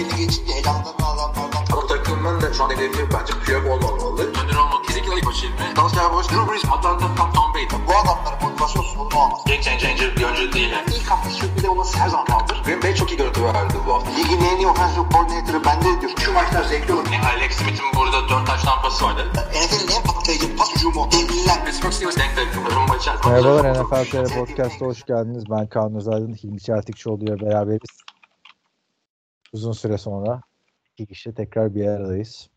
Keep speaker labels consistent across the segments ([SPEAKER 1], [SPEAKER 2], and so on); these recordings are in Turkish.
[SPEAKER 1] belli geçince elamdan adamlardan.
[SPEAKER 2] Bu takımın da şu an hedefi bence Piyok olmamalı.
[SPEAKER 3] Önder olmak kesinlikle ilk başı ilmi. Dallas Cowboys, Drew Brees, Atlanta, Tom, Tom Brady.
[SPEAKER 1] Bu adamların motivasyon sorunu olmaz.
[SPEAKER 3] Game changer bir oyuncu değil. Yani.
[SPEAKER 1] İlk hafta sürpriz olması her zaman kaldır.
[SPEAKER 2] Green Bay çok iyi görüntü verdi bu hafta.
[SPEAKER 1] Ligin en iyi offensive coordinator'ı bende diyor. Şu maçlar zevkli olur.
[SPEAKER 3] Yani Alex Smith'in burada 4 taş tampası vardı.
[SPEAKER 1] NFL'in en patlayıcı pas hücumu. Devliler.
[SPEAKER 3] Pittsburgh Steelers denk.
[SPEAKER 4] Merhabalar NFL TR Podcast'a hoş geldiniz. Ben Kaan Özaydın, Hilmi Çeltikçioğlu ile beraberiz. Uzun süre sonra iki kişi tekrar bir aradayız.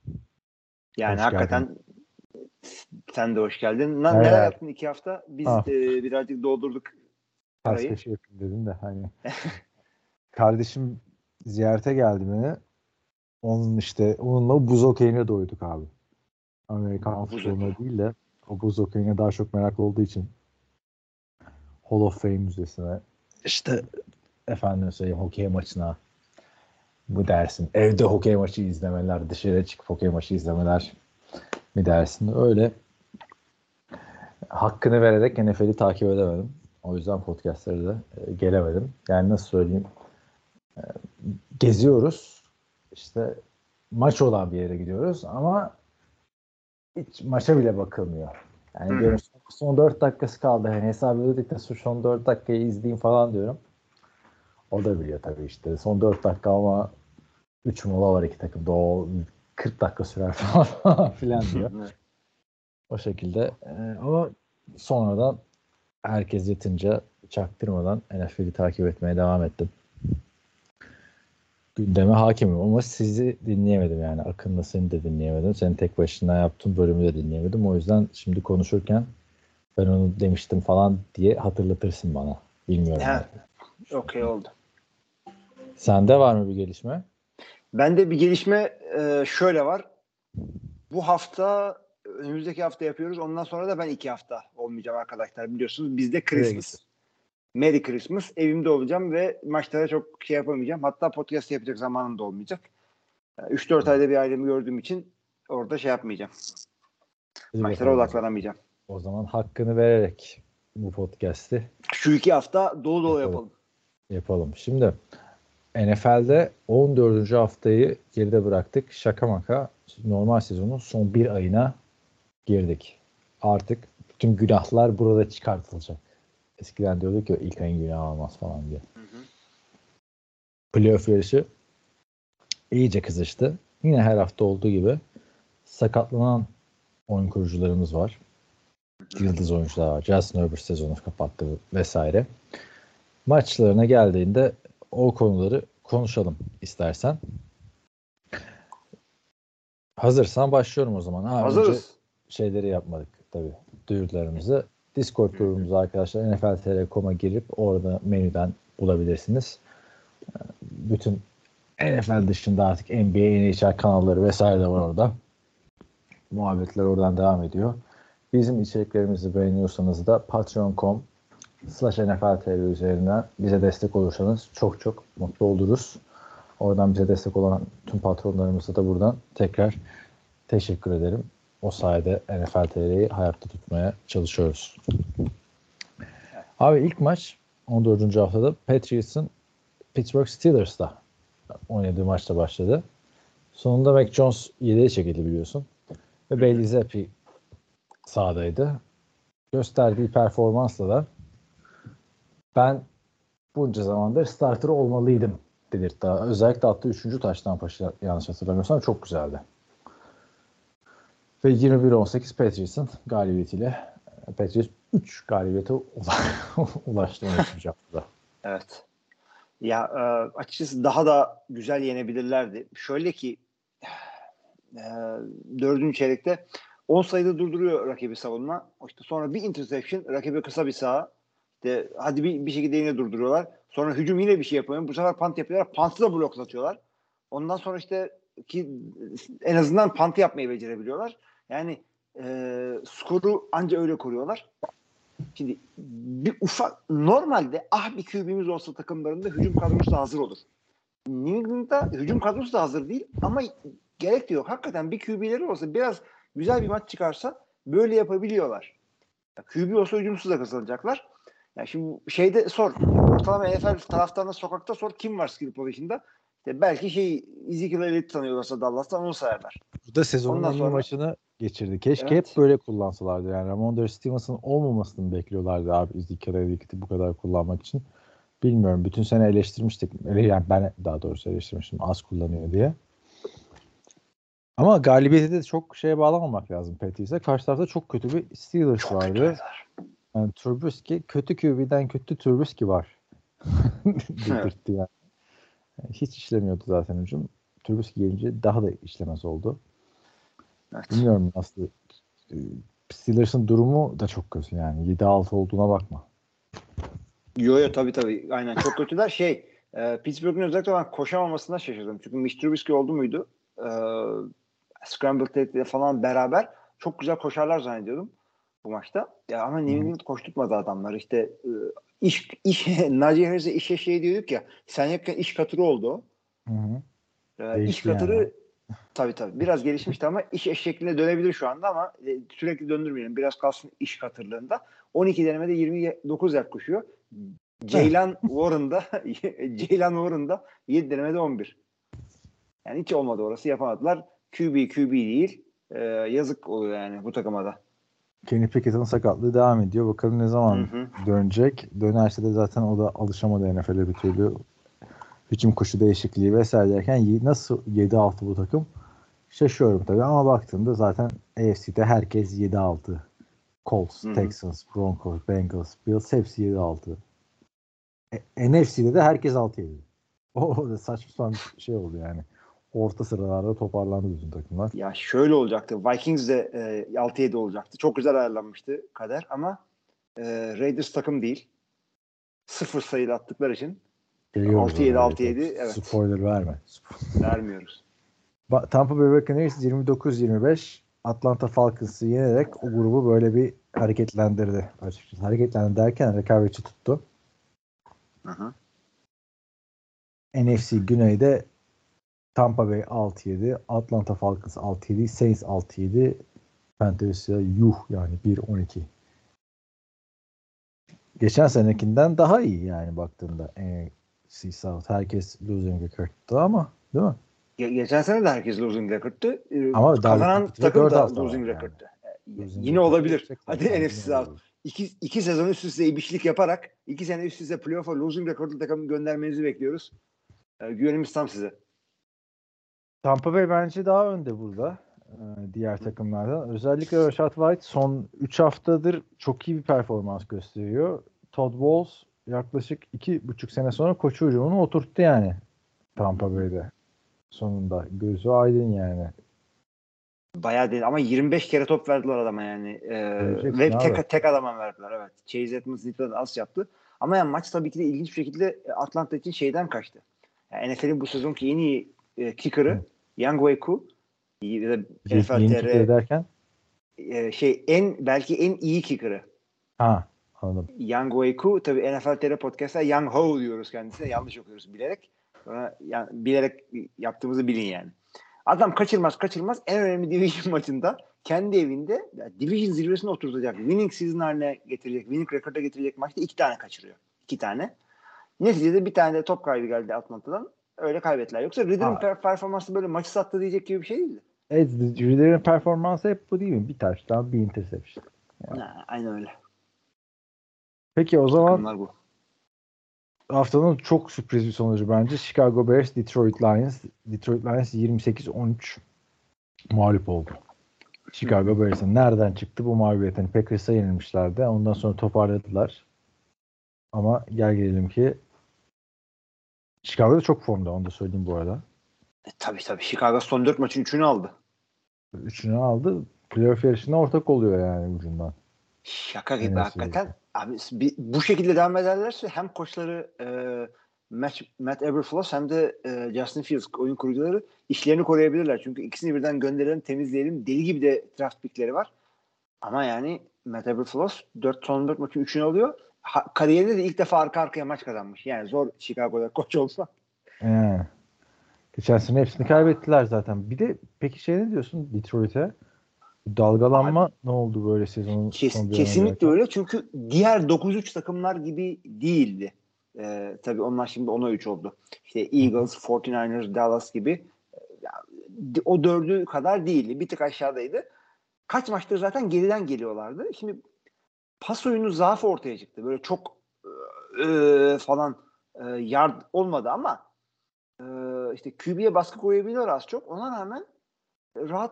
[SPEAKER 5] Yani
[SPEAKER 4] Hoş
[SPEAKER 5] hakikaten sen de hoş geldin. Na,
[SPEAKER 4] Evet.
[SPEAKER 5] Neler yaptın iki hafta? Biz
[SPEAKER 4] Ah.
[SPEAKER 5] e, birazcık doldurduk
[SPEAKER 4] Ters
[SPEAKER 5] arayı.
[SPEAKER 4] köşe yapayım dedim de hani. Kardeşim ziyarete geldi beni. Onun işte onunla buz okeyine doyduk abi. Amerikan futboluna değil de o buz okeyine daha çok meraklı olduğu için Hall of Fame müzesine işte efendim söyleyeyim hokey maçına bu dersin. Evde hokey maçı izlemeler, dışarı çıkıp hokey maçı izlemeler mi dersin? Öyle hakkını vererek NFL'i takip edemedim. O yüzden podcastlere de e, gelemedim. Yani nasıl söyleyeyim? E, geziyoruz. İşte maç olan bir yere gidiyoruz ama hiç maça bile bakılmıyor. Yani diyorum son 4 dakikası kaldı. Hani hesap ödedikten sonra son 4 dakikayı izleyeyim falan diyorum. O da biliyor tabii işte. Son 4 dakika ama 3 mola var iki takımda. O 40 dakika sürer falan filan diyor. O şekilde. Ee, ama sonradan herkes yatınca çaktırmadan NFL'i takip etmeye devam ettim. Gündeme hakimim ama sizi dinleyemedim yani. Akın'la seni de dinleyemedim. Senin tek başına yaptığın bölümü de dinleyemedim. O yüzden şimdi konuşurken ben onu demiştim falan diye hatırlatırsın bana. Bilmiyorum.
[SPEAKER 5] Okey oldu.
[SPEAKER 4] Sende var mı bir gelişme?
[SPEAKER 5] Bende bir gelişme e, şöyle var. Bu hafta önümüzdeki hafta yapıyoruz. Ondan sonra da ben iki hafta olmayacağım arkadaşlar. Biliyorsunuz bizde Christmas. Merry Christmas. Evimde olacağım ve maçlara çok şey yapamayacağım. Hatta podcast yapacak zamanım da olmayacak. 3-4 ayda bir ailemi gördüğüm için orada şey yapmayacağım.
[SPEAKER 4] Hadi
[SPEAKER 5] Maçlara
[SPEAKER 4] bakalım.
[SPEAKER 5] odaklanamayacağım.
[SPEAKER 4] O zaman hakkını vererek bu podcast'i
[SPEAKER 5] Şu iki hafta dolu dolu
[SPEAKER 4] Yapalım.
[SPEAKER 5] yapalım.
[SPEAKER 4] yapalım. Şimdi NFL'de 14. haftayı geride bıraktık. Şaka maka normal sezonun son bir ayına girdik. Artık bütün günahlar burada çıkartılacak. Eskiden diyorduk ya ilk ayın günahı olmaz falan diye. Playoff yarışı iyice kızıştı. Yine her hafta olduğu gibi sakatlanan oyun kurucularımız var. Yıldız oyuncular var. Justin Herbert sezonu kapattı vesaire. Maçlarına geldiğinde o konuları konuşalım istersen. Hazırsan başlıyorum o zaman. Önce
[SPEAKER 5] Hazırız.
[SPEAKER 4] şeyleri yapmadık tabii. Duyurularımızı. Discord grubumuza arkadaşlar NFL.com.a girip orada menüden bulabilirsiniz. Ee, Bütün NFL dışında artık NBA, NHL kanalları vesaire de var orada. Muhabbetler oradan devam ediyor. Bizim içeriklerimizi beğeniyorsanız da patreon.com slash NFL üzerinden bize destek olursanız çok çok mutlu oluruz. Oradan bize destek olan tüm patronlarımıza da buradan tekrar teşekkür ederim. O sayede NFL TR'yi hayatta tutmaya çalışıyoruz. Abi ilk maç 14. haftada Patriots'ın Pittsburgh Steelers'ta oynadığı maçta başladı. Sonunda Mac Jones 7'ye çekildi biliyorsun. Ve Bailey Zappi sahadaydı. Gösterdiği performansla da ben bunca zamandır starter olmalıydım dedirtti. Özellikle attığı 3. taştan paşı yanlış hatırlamıyorsam çok güzeldi. Ve 21-18 Patriots'ın galibiyetiyle Patriots 3 galibiyete ula- ulaştı 13. haftada.
[SPEAKER 5] Evet. Ya e, açıkçası daha da güzel yenebilirlerdi. Şöyle ki e, dördüncü çeyrekte 10 sayıda durduruyor rakibi savunma. İşte sonra bir interception, rakibe kısa bir saha. İşte hadi bir, bir şekilde yine durduruyorlar. Sonra hücum yine bir şey yapıyor. Bu sefer punt yapıyorlar. Punt'ı da bloklatıyorlar. Ondan sonra işte ki en azından punt yapmayı becerebiliyorlar. Yani e, skoru anca öyle koruyorlar. Şimdi bir ufak normalde ah bir QB'miz olsa takımlarında hücum kadrosu da hazır olur. New England'da hücum kadrosu da hazır değil ama gerek de yok. Hakikaten bir QB'leri olsa biraz güzel bir maç çıkarsa böyle yapabiliyorlar. Ya QB olsa hücumsuz da kazanacaklar. Ya şimdi şeyde sor. Ortalama NFL taraftarına sokakta sor kim var skill position'da? İşte belki şey Ezekiel Elliott tanıyorlarsa Dallas'tan onu sayarlar.
[SPEAKER 4] Burada sezonun
[SPEAKER 5] Ondan sonra-
[SPEAKER 4] maçını geçirdi. Keşke
[SPEAKER 5] Evet.
[SPEAKER 4] hep böyle kullansalardı. Yani Ramondre Stevenson olmamasını bekliyorlardı abi Ezekiel Elliott'i bu kadar kullanmak için. Bilmiyorum. Bütün sene eleştirmiştik. Ele- Yani ben daha doğrusu eleştirmiştim. Az kullanıyor diye. Ama galibiyete de çok şeye bağlamamak lazım Patrice'e. Karşı tarafta çok kötü bir Steelers
[SPEAKER 5] Çok
[SPEAKER 4] vardı.
[SPEAKER 5] kötüler.
[SPEAKER 4] Yani Trubisky kötü QB'den kötü Trubisky var. Dedirtti yani. Hiç işlemiyordu zaten hücum. Trubisky gelince daha da işlemez oldu.
[SPEAKER 5] Evet.
[SPEAKER 4] Bilmiyorum nasıl. e, Steelers'ın durumu da çok kötü yani. 7-6 olduğuna bakma.
[SPEAKER 5] Yo yo tabii tabii. Aynen çok kötüler. Şey e, Pittsburgh'un özellikle ben koşamamasına şaşırdım. Çünkü Mitch Trubisky oldu muydu? E, Scramble Tate'le falan beraber çok güzel koşarlar zannediyordum bu maçta. Ya ama New England koşturtmadı adamlar. İşte e, iş, iş Najee Harris'e işe şey diyorduk ya sen yokken iş katırı oldu.
[SPEAKER 4] Hı hı.
[SPEAKER 5] Ee, iş katırı
[SPEAKER 4] yani.
[SPEAKER 5] tabii tabii biraz gelişmişti ama iş eşekliğine dönebilir şu anda ama e, sürekli döndürmeyelim. Biraz kalsın iş katırlığında. 12 denemede 29 yard koşuyor. Ceylan Warren'da Ceylan Warren'da 7 denemede 11. Yani hiç olmadı orası yapamadılar. QB QB değil. Ee, yazık oluyor yani bu takıma da.
[SPEAKER 4] Kenny Pickett'ın sakatlığı devam ediyor. Bakalım ne zaman
[SPEAKER 5] Hı hı.
[SPEAKER 4] dönecek. Dönerse de zaten o da alışamadı NFL'e bir türlü. Hücum koşu değişikliği vesaire derken nasıl 7-6 bu takım? Şaşıyorum tabii ama baktığımda zaten AFC'de herkes 7-6. Colts,
[SPEAKER 5] Hı hı.
[SPEAKER 4] Texans, Broncos, Bengals, Bills hepsi 7-6. E, NFC'de de herkes 6-7. O da saçma sapan bir şey oldu yani. Orta sıralarda toparlandı bütün takımlar.
[SPEAKER 5] Ya şöyle olacaktı. Vikings de e, 6-7 olacaktı. Çok güzel ayarlanmıştı kader ama e, Raiders takım değil. Sıfır sayılı attıkları için
[SPEAKER 4] Geliyoruz
[SPEAKER 5] 6-7,
[SPEAKER 4] oraya.
[SPEAKER 5] 6-7, evet.
[SPEAKER 4] Spoiler verme.
[SPEAKER 5] vermiyoruz.
[SPEAKER 4] Tampa Bay Buccaneers 29-25 Atlanta Falcons'ı yenerek o grubu böyle bir hareketlendirdi açıkçası. Hareketlendi derken rekabetçi tuttu.
[SPEAKER 5] Hı hı.
[SPEAKER 4] NFC Güney'de Tampa Bay 6-7, Atlanta Falcons 6-7, Saints 6-7, Panthers'a yuh yani 1-12. Geçen senekinden daha iyi yani baktığında NFC South. Herkes losing record'da ama değil mi?
[SPEAKER 5] Ge- geçen sene de herkes losing record'tu. Ee,
[SPEAKER 4] Ama
[SPEAKER 5] kazanan takım da losing
[SPEAKER 4] yani.
[SPEAKER 5] record'tu. Ee,
[SPEAKER 4] Losing
[SPEAKER 5] Yine olabilir. Hadi NFC South. İki, iki sezon üst üste ibişlik yaparak iki sene üst üste playoff'a losing record'lu takım göndermenizi bekliyoruz. Ee, güvenimiz tam size.
[SPEAKER 4] Tampa Bay bence daha önde burada diğer takımlardan. Özellikle Rashad White son 3 haftadır çok iyi bir performans gösteriyor. Todd Bowles yaklaşık 2,5 sene sonra koçu hücumunu oturttu yani Tampa Bay'de. Sonunda. Gözü aydın yani.
[SPEAKER 5] Bayağı değil ama 25 kere top verdiler adama yani. Ee, ve
[SPEAKER 4] abi.
[SPEAKER 5] tek, tek adama verdiler evet. Chase Edmonds da az yaptı. Ama yani maç tabii ki de ilginç bir şekilde Atlanta için şeyden kaçtı. Yani NFL'in bu sezonki en iyi e, kicker'ı
[SPEAKER 4] Hı.
[SPEAKER 5] Yang Wei-Ku ya da
[SPEAKER 4] Ye-
[SPEAKER 5] NFL
[SPEAKER 4] Yeni
[SPEAKER 5] TR
[SPEAKER 4] kicker derken
[SPEAKER 5] e, şey en belki en iyi kicker'ı.
[SPEAKER 4] ha anladım.
[SPEAKER 5] Yang Wei-Ku tabii NFL podcast'ta Yang Ho diyoruz kendisine. Yanlış okuyoruz bilerek. Sonra yani bilerek yaptığımızı bilin yani. Adam kaçırmaz kaçırmaz en önemli division maçında kendi evinde yani division zirvesine oturtacak. Winning season haline getirecek. Winning record'a getirecek maçta iki tane kaçırıyor. İki tane. Neticede bir tane de top kaybı geldi Atlanta'dan. Öyle kaybettiler. Yoksa Ridder'ın
[SPEAKER 4] Ha.
[SPEAKER 5] per- performansı böyle maçı sattı diyecek gibi bir şey değildi.
[SPEAKER 4] Evet, Ridder'in performansı hep bu değil mi? Bir touchdown, bir interception. Ya.
[SPEAKER 5] Ha, aynen öyle.
[SPEAKER 4] Peki o zaman
[SPEAKER 5] bu.
[SPEAKER 4] haftanın çok sürpriz bir sonucu bence. Chicago Bears, Detroit Lions. Detroit Lions 28-13 mağlup oldu. Chicago Bears'ın nereden çıktı bu mağlubiyetin? Packers'a yenilmişlerdi. Ondan sonra toparladılar. Ama gel gelelim ki Chicago'da çok formda. Onu da söyleyeyim bu arada.
[SPEAKER 5] E, tabii tabii. Chicago son dört maçın üçünü aldı.
[SPEAKER 4] Üçünü aldı. Playoff yarışına ortak oluyor yani ucundan.
[SPEAKER 5] Şaka gibi
[SPEAKER 4] Evet,
[SPEAKER 5] hakikaten. Abi bi- bu şekilde devam ederlerse hem koçları e, Matt, Matt Eberflus hem de e, Justin Fields oyun kurucuları işlerini koruyabilirler. Çünkü ikisini birden gönderelim temizleyelim. Deli gibi de draft pickleri var. Ama yani Matt Eberflus 4 son 4 maçın 3'ünü alıyor. Ha, kariyerinde de ilk defa arka arkaya maç kazanmış. Yani zor Chicago'da koç olsa.
[SPEAKER 4] Yani. Geçen sene hepsini kaybettiler zaten. Bir de peki şey ne diyorsun Detroit'e? Dalgalanma ne oldu böyle sezonun
[SPEAKER 5] Kes-
[SPEAKER 4] son
[SPEAKER 5] kesinlikle öyle çünkü diğer 9-3 takımlar gibi değildi. E, tabii onlar şimdi 10'a 3 oldu. İşte Eagles, 49ers, Dallas gibi ya, o dördü kadar değildi. Bir tık aşağıdaydı. Kaç maçtır zaten geriden geliyorlardı. Şimdi pas oyunu zaafı ortaya çıktı. Böyle çok e, falan e, yard olmadı ama e, işte QB'ye baskı koyabiliyor az çok. Ona rağmen rahat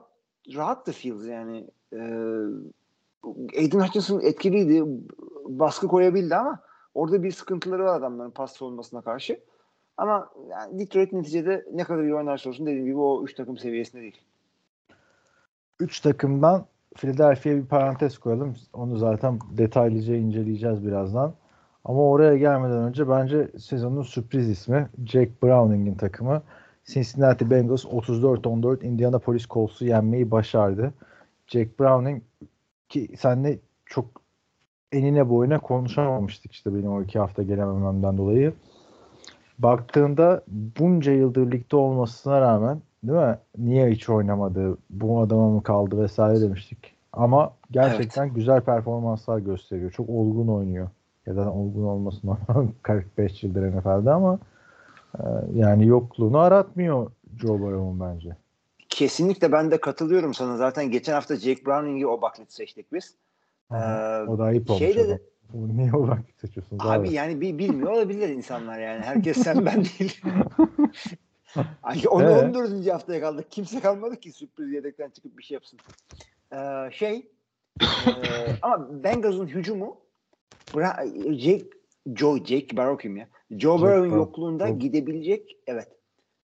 [SPEAKER 5] rahat da Fields yani e, Aiden Hutchinson etkiliydi. Baskı koyabildi ama orada bir sıkıntıları var adamların pas savunmasına karşı. Ama yani Detroit neticede ne kadar iyi oynarsa olsun dediğim gibi o 3 takım seviyesinde değil.
[SPEAKER 4] 3 takımdan Philadelphia'ya bir parantez koyalım. Onu zaten detaylıca inceleyeceğiz birazdan. Ama oraya gelmeden önce bence sezonun sürpriz ismi Jack Browning'in takımı Cincinnati Bengals 34-14 Indianapolis Colts'u yenmeyi başardı. Jack Browning ki senle çok enine boyuna konuşamamıştık işte benim o iki hafta gelemememden dolayı. Baktığında bunca yıldır ligde olmasına rağmen değil mi? Niye hiç oynamadı? Bu adama mı kaldı vesaire demiştik. Ama gerçekten evet. güzel performanslar gösteriyor. Çok olgun oynuyor. Ya da olgun olması normal 45 yıldır NFL'de ama e, yani yokluğunu aratmıyor Joe Burrow'un bence.
[SPEAKER 5] Kesinlikle ben de katılıyorum sana. Zaten geçen hafta Jake Browning'i o baklit seçtik biz.
[SPEAKER 4] Ee, o da ayıp olmuş. Şeyde de, Niye o baklit seçiyorsunuz?
[SPEAKER 5] Abi, abi yani bir bilmiyor olabilir insanlar yani. Herkes sen ben değil. Ay, onu ee? 14. haftaya kaldık. Kimse kalmadı ki sürpriz yedekten çıkıp bir şey yapsın. Ee, şey e, ama Bengals'ın hücumu Bra- Jake Joe Jake Barrow kim ya? Joe Burrow'un yokluğunda Joe. gidebilecek evet.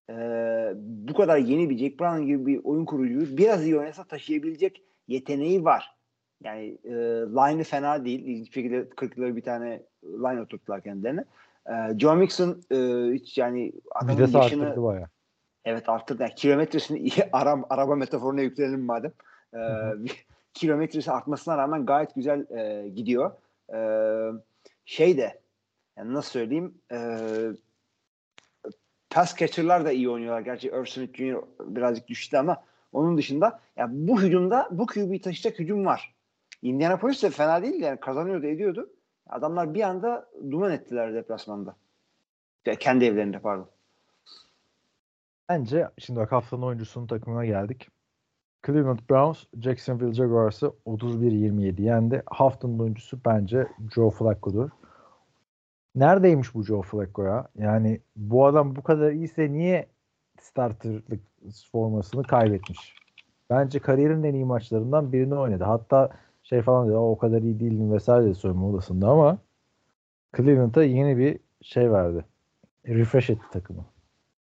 [SPEAKER 5] Ee, bu kadar yeni bir Jake Brown gibi bir oyun kurucuyu biraz iyi oynasa taşıyabilecek yeteneği var. Yani e, line'ı fena değil. İlginç şekilde 40'ları bir tane line oturttular kendilerine. E, Joe Mixon e, hiç yani
[SPEAKER 4] adamın Vitesi yaşını arttırdı bayağı.
[SPEAKER 5] Evet arttırdı. Yani kilometresini iyi araba, araba metaforuna yükleyelim madem. E, kilometresi artmasına rağmen gayet güzel e, gidiyor. E, şey de yani nasıl söyleyeyim e, pass catcher'lar da iyi oynuyorlar. Gerçi Irv Smith Jr. birazcık düştü ama onun dışında ya bu hücumda bu QB'yi taşıyacak hücum var. Indianapolis de fena değil yani kazanıyordu ediyordu. Adamlar bir anda duman ettiler deplasmanda. Kendi evlerinde pardon.
[SPEAKER 4] Bence şimdi bak haftanın oyuncusunun takımına geldik. Cleveland Browns Jacksonville Jaguars'ı 31-27 yendi. Haftanın oyuncusu bence Joe Flacco'dur. Neredeymiş bu Joe Flacco ya? Yani bu adam bu kadar iyiyse niye starterlık formasını kaybetmiş? Bence kariyerin en iyi maçlarından birini oynadı. Hatta şey falan dedi o kadar iyi değilim vesaire de soyunma odasında ama Cleveland'a yeni bir şey verdi. Refresh etti takımı.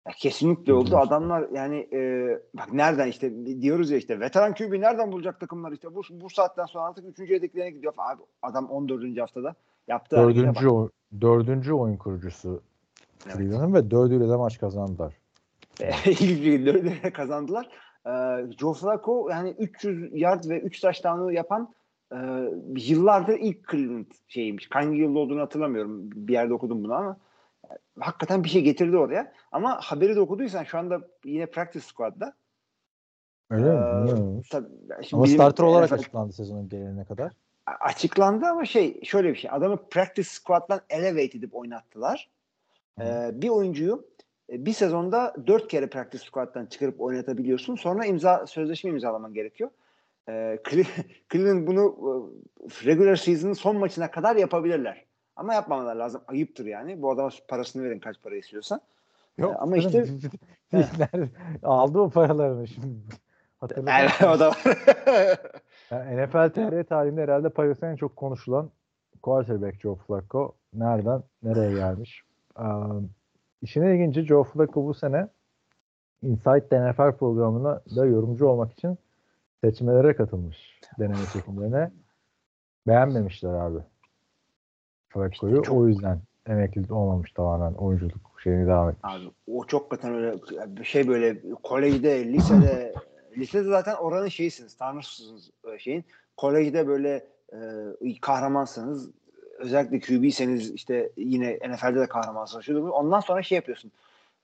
[SPEAKER 5] Ya kesinlikle oldu. Adamlar yani e, bak nereden işte diyoruz ya işte veteran QB nereden bulacak takımlar işte bu, bu saatten sonra artık 3. yedeklerine gidiyor. Abi adam 14. haftada yaptı.
[SPEAKER 4] Dördüncü, o, dördüncü oyun kurucusu evet. Cleveland'ın ve dördüyle de maç kazandılar.
[SPEAKER 5] İlk dördüyle kazandılar. Ee, Joe Flacco yani 300 yard ve 3 touchdown'u yapan e, yıllardır ilk Cleveland şeymiş. Hangi yılda olduğunu hatırlamıyorum. Bir yerde okudum bunu ama e, hakikaten bir şey getirdi oraya. Ama haberi de okuduysan şu anda yine practice squad'da.
[SPEAKER 4] Öyle ee, mi? Tabii, ama starter olarak NFL, açıklandı sezonun geline kadar.
[SPEAKER 5] Açıklandı ama şey şöyle bir şey. Adamı practice squad'dan elevate edip oynattılar. Ee, bir oyuncuyu e, bir sezonda dört kere practice squad'dan çıkarıp oynatabiliyorsun. Sonra imza sözleşme imzalaman gerekiyor. E, Cleveland bunu e, regular season'ın son maçına kadar yapabilirler. Ama yapmamalar lazım. Ayıptır yani. Bu adama parasını verin kaç para istiyorsan.
[SPEAKER 4] Yok, ama işte aldı o paralarını şimdi.
[SPEAKER 5] Evet, o da var.
[SPEAKER 4] yani NFL TR tarihinde herhalde Paris'te en çok konuşulan quarterback Joe Flacco. Nereden nereye gelmiş? Um, işin ilginci Joe Flacco bu sene Inside NFL programına da yorumcu olmak için seçmelere katılmış deneme çekimlerine. Beğenmemişler abi. Flacco'yu o yüzden emekli olmamış tamamen oyunculuk şeyini devam etmiş.
[SPEAKER 5] Abi o çok hakikaten öyle bir şey böyle kolejde, lisede lisede zaten oranın şeysiniz, tanrısınız e, şeyin. Kolejde böyle e, kahramansınız. Özellikle QB'seniz işte yine NFL'de de kahramansınız. Şudur, ondan sonra şey yapıyorsun.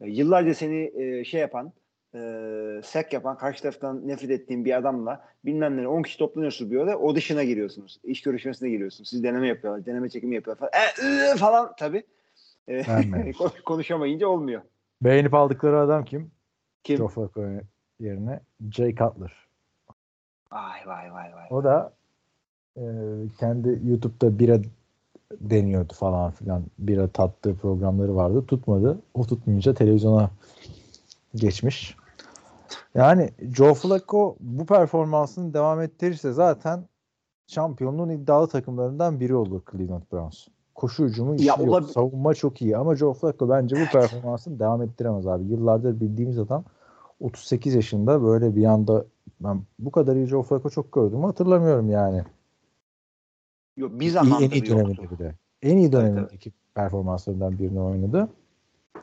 [SPEAKER 5] E, yıllarca seni e, şey yapan, e, sek yapan, karşı taraftan nefret ettiğin bir adamla bilmem ne 10 kişi toplanıyorsunuz bir odaya o dışına giriyorsunuz. İş görüşmesine giriyorsunuz. Siz deneme yapıyorlar. Deneme çekimi yapıyorlar falan. E, ıı, falan tabii. e, konuşamayınca olmuyor.
[SPEAKER 4] Beğenip aldıkları adam kim?
[SPEAKER 5] Kim?
[SPEAKER 4] Joe Flacco yerine Jay Cutler.
[SPEAKER 5] Vay vay vay vay.
[SPEAKER 4] O da e, kendi YouTube'da bira deniyordu falan filan. Bira tattığı programları vardı. Tutmadı. O tutmayınca televizyona geçmiş. Yani Joe Flacco bu performansını devam ettirirse zaten şampiyonluğun iddialı takımlarından biri olur Cleveland Browns. Koşu hücumu
[SPEAKER 5] Ya
[SPEAKER 4] yok.
[SPEAKER 5] olab-
[SPEAKER 4] Savunma çok iyi ama Joe Flacco bence bu performansını devam ettiremez abi. Yıllardır bildiğimiz adam 38 yaşında böyle bir anda ben bu kadar iyi Joe Flacco çok gördüm hatırlamıyorum yani.
[SPEAKER 5] Yok, bir
[SPEAKER 4] İyi,
[SPEAKER 5] zamanda
[SPEAKER 4] en iyi
[SPEAKER 5] bir yoktu.
[SPEAKER 4] döneminde bir de. En iyi dönemindeki performanslarından birini oynadı.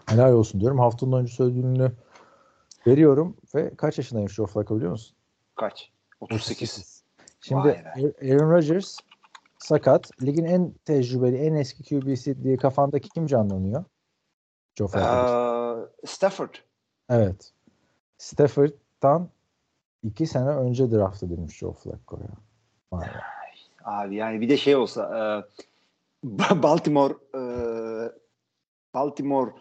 [SPEAKER 4] Helal olsun diyorum. Haftanın oyuncusu ödülünü veriyorum ve kaç yaşındaymış Joe Flacco biliyor musun?
[SPEAKER 5] Kaç? 38.
[SPEAKER 4] Şimdi
[SPEAKER 5] Vay be.
[SPEAKER 4] Aaron Rodgers sakat. Ligin en tecrübeli, en eski QB'si diye kafanda kim canlanıyor? Joe Flacco.
[SPEAKER 5] Ee, Stafford.
[SPEAKER 4] Evet. Stafford'dan iki sene önce draft edilmiş Joe Flacco ya. Vay.
[SPEAKER 5] Abi yani bir de şey olsa e, Baltimore e, Baltimore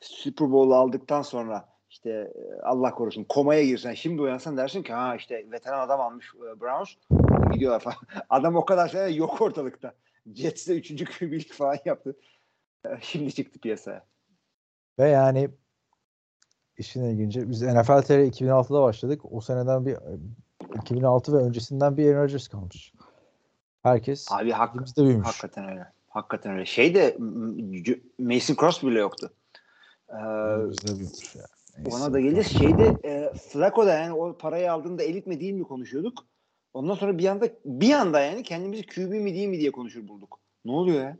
[SPEAKER 5] Super Bowl aldıktan sonra işte e, Allah korusun komaya girsen şimdi uyansan dersin ki ha işte veteran adam almış e, Browns gidiyorlar falan. Adam o kadar sene yok ortalıkta. Jets'te 3. QB'lik falan yaptı. E, Şimdi çıktı piyasaya.
[SPEAKER 4] Ve yani işin ilginci biz NFL TR 2006'da başladık. O seneden bir 2006 ve öncesinden bir Aaron Rodgers kalmış. Herkes
[SPEAKER 5] Abi hak,
[SPEAKER 4] büyümüş.
[SPEAKER 5] hakikaten öyle. Hakikaten öyle. Şey de Mason Crosby bile yoktu. Ee,
[SPEAKER 4] Elimizde büyümüş ya.
[SPEAKER 5] Ona da geleceğiz. Şeyde e, Flacco da yani o parayı aldığında elit mi değil mi konuşuyorduk. Ondan sonra bir anda bir anda yani kendimizi QB mi değil mi diye konuşur bulduk. Ne oluyor ya?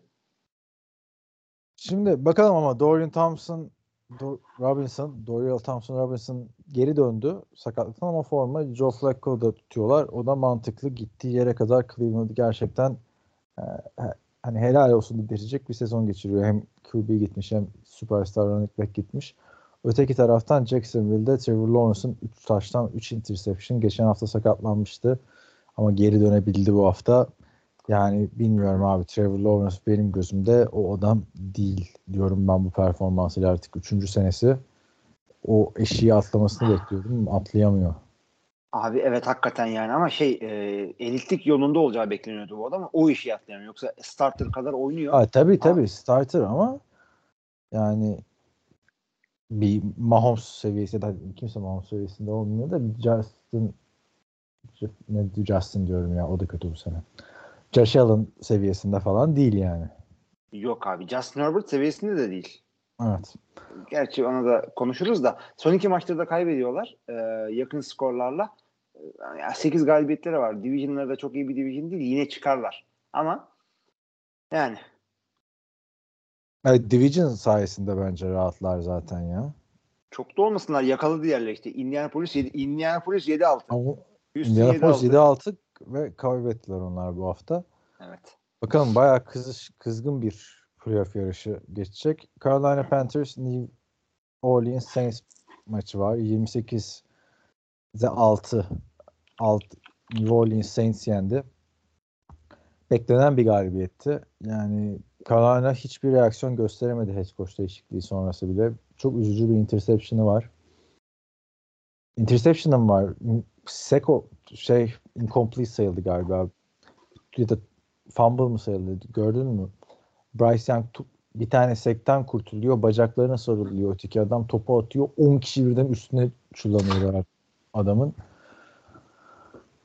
[SPEAKER 4] Şimdi bakalım ama Dorian Thompson Do- Robinson, Dorian Thompson Robinson geri döndü sakatlıktan ama forma Joe Flacco da tutuyorlar. O da mantıklı. Gittiği yere kadar Cleveland gerçekten e, hani helal olsun dedirtecek bir sezon geçiriyor. Hem QB gitmiş hem superstar running back gitmiş. Öteki taraftan Jacksonville'de Trevor Lawrence'ın 3 taştan 3 interception. Geçen hafta sakatlanmıştı. Ama geri dönebildi bu hafta. Yani bilmiyorum abi Trevor Lawrence benim gözümde o adam değil diyorum ben bu performansıyla artık 3. senesi. O eşiği atlamasını bekliyordum. Atlayamıyor.
[SPEAKER 5] Abi evet hakikaten yani ama şey e, elitlik yolunda olacağı bekleniyordu bu adam. O işi yaptı Yoksa starter kadar oynuyor.
[SPEAKER 4] Ha, tabii tabii starter ama yani bir Mahomes seviyesi de kimse Mahomes seviyesinde olmuyor da Justin ne Justin diyorum ya o da kötü bu sene. Josh Allen seviyesinde falan değil yani.
[SPEAKER 5] Yok abi. Justin Herbert seviyesinde de değil.
[SPEAKER 4] Evet.
[SPEAKER 5] Gerçi ona da konuşuruz da son iki maçta da kaybediyorlar. e, yakın skorlarla. E, yani 8 galibiyetleri var. Division'ları da çok iyi bir division değil. Yine çıkarlar. Ama yani
[SPEAKER 4] evet. Division sayesinde bence rahatlar zaten ya.
[SPEAKER 5] çok da olmasınlar. Yakaladı yerler işte. Indianapolis 7, Indianapolis 7-6.
[SPEAKER 4] Ama
[SPEAKER 5] Houston
[SPEAKER 4] Indianapolis
[SPEAKER 5] 7-6.
[SPEAKER 4] 7-6 ve kaybettiler onlar bu hafta.
[SPEAKER 5] Evet.
[SPEAKER 4] Bakalım bayağı kızış, kızgın bir playoff yarışı geçecek. Carolina Panthers New Orleans Saints maçı var. 28 6 6 New Orleans Saints yendi. Beklenen bir galibiyetti. Yani Carolina hiçbir reaksiyon gösteremedi head coach değişikliği sonrası bile. Çok üzücü bir interception'ı var. Interception'ım var. Seko şey incomplete sayıldı galiba. Ya da fumble mı sayıldı? Gördün mü? Bryce Young bir tane sekten kurtuluyor. Bacaklarına sarılıyor öteki adam. Topu atıyor. 10 kişi birden üstüne çullanıyorlar adamın.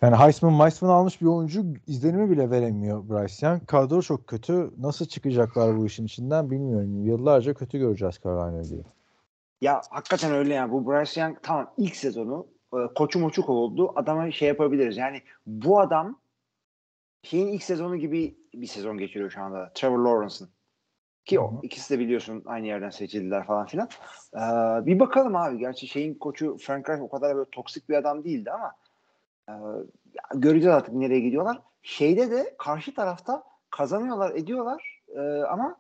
[SPEAKER 4] Yani Heisman, Heisman almış bir oyuncu izlenimi bile veremiyor Bryce Young. Kadro çok kötü. Nasıl çıkacaklar bu işin içinden bilmiyorum. Yıllarca kötü göreceğiz Carolina'yı diye.
[SPEAKER 5] Ya hakikaten öyle yani. Bu Bryce Young tamam ilk sezonu e, koçu moçu kovuldu. Adama şey yapabiliriz. Yani bu adam şeyin ilk sezonu gibi bir sezon geçiriyor şu anda. Trevor Lawrence'ın. Ki o ikisi de biliyorsun aynı yerden seçildiler falan filan. Ee, bir bakalım abi. Gerçi şeyin koçu Frank Reich o kadar böyle toksik bir adam değildi ama e, ya göreceğiz artık nereye gidiyorlar. Şeyde de karşı tarafta kazanıyorlar, ediyorlar e, ama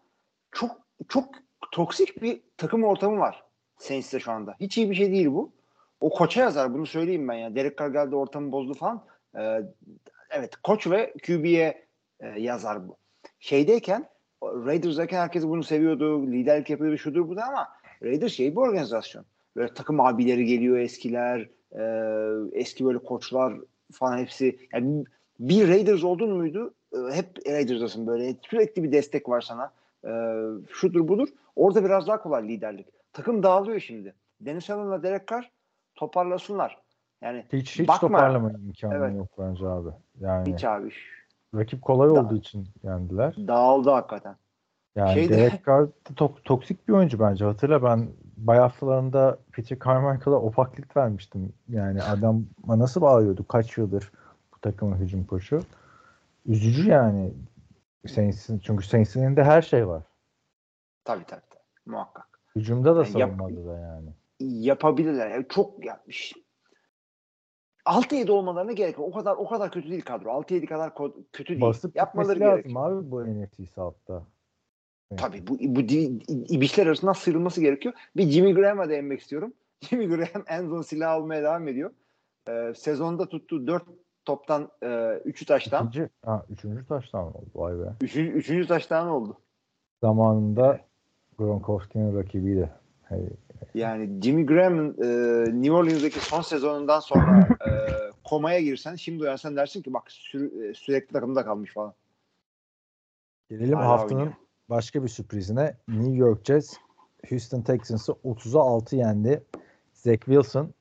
[SPEAKER 5] çok çok toksik bir takım ortamı var Saints'te şu anda. Hiç iyi bir şey değil bu. O koça yazar bunu söyleyeyim ben ya. Derek Carr geldi ortamı bozdu falan. Ee, evet koç ve QB'ye e, yazar bu. Şeydeyken Raiders'dayken herkes bunu seviyordu. Liderlik yapıyordu şudur bu ama Raiders şey bir organizasyon. Böyle takım abileri geliyor eskiler. E, eski böyle koçlar falan hepsi. Yani bir Raiders oldun muydu? e, hep Raiders'dasın böyle. Sürekli bir destek var sana. E, şudur budur. Orada biraz daha kolay liderlik. Takım dağılıyor şimdi. Dennis Allen'la Derek Carr toparlasınlar. Yani
[SPEAKER 4] Hiç hiç
[SPEAKER 5] Bakma.
[SPEAKER 4] toparlama imkanı
[SPEAKER 5] Evet.
[SPEAKER 4] yok bence abi. Yani
[SPEAKER 5] hiç abi
[SPEAKER 4] rakip kolay
[SPEAKER 5] Da-
[SPEAKER 4] olduğu için yendiler.
[SPEAKER 5] dağıldı hakikaten.
[SPEAKER 4] Yani
[SPEAKER 5] Şeyde-
[SPEAKER 4] Derek Carr tok- toksik bir oyuncu bence. Hatırla ben bay haftalarında Peter Carmichael'a opaklık vermiştim. Yani adama nasıl bağlıyordu kaç yıldır bu takımın hücum koçu. Üzücü yani. Saints'in, çünkü Saints'in elinde her şey var.
[SPEAKER 5] Tabii tabii. tabii. Muhakkak.
[SPEAKER 4] Hücumda da
[SPEAKER 5] Yani yap-
[SPEAKER 4] da yani.
[SPEAKER 5] yapabilirler. Yani çok yapmış. 6-7 olmalarına gerek yok. O kadar o kadar kötü değil kadro. 6-7 kadar kötü değil.
[SPEAKER 4] Basıp
[SPEAKER 5] Yapmaları
[SPEAKER 4] gitmesi
[SPEAKER 5] gerek.
[SPEAKER 4] lazım abi bu NFC South'ta.
[SPEAKER 5] Tabii bu bu ibişler arasından sıyrılması gerekiyor. Bir Jimmy Graham'a değinmek istiyorum. Jimmy Graham en son silah almaya devam ediyor. Ee, sezonda tuttuğu 4 toptan 3'ü taştan.
[SPEAKER 4] İkinci, ha, üçüncü taştan oldu. Vay be.
[SPEAKER 5] 3. Üçüncü taştan oldu.
[SPEAKER 4] Zamanında Gronkowski'nin rakibiydi. Hey,
[SPEAKER 5] Yani Jimmy Graham'ın e, New Orleans'daki son sezonundan sonra e, komaya girsen şimdi uyansan dersin ki bak sü- e, sürekli takımda kalmış falan.
[SPEAKER 4] Gelelim
[SPEAKER 5] Hala
[SPEAKER 4] haftanın
[SPEAKER 5] oynuyor.
[SPEAKER 4] Başka bir sürprizine. New York Jets Houston Texans'ı 30'a 6 yendi. Zach Wilson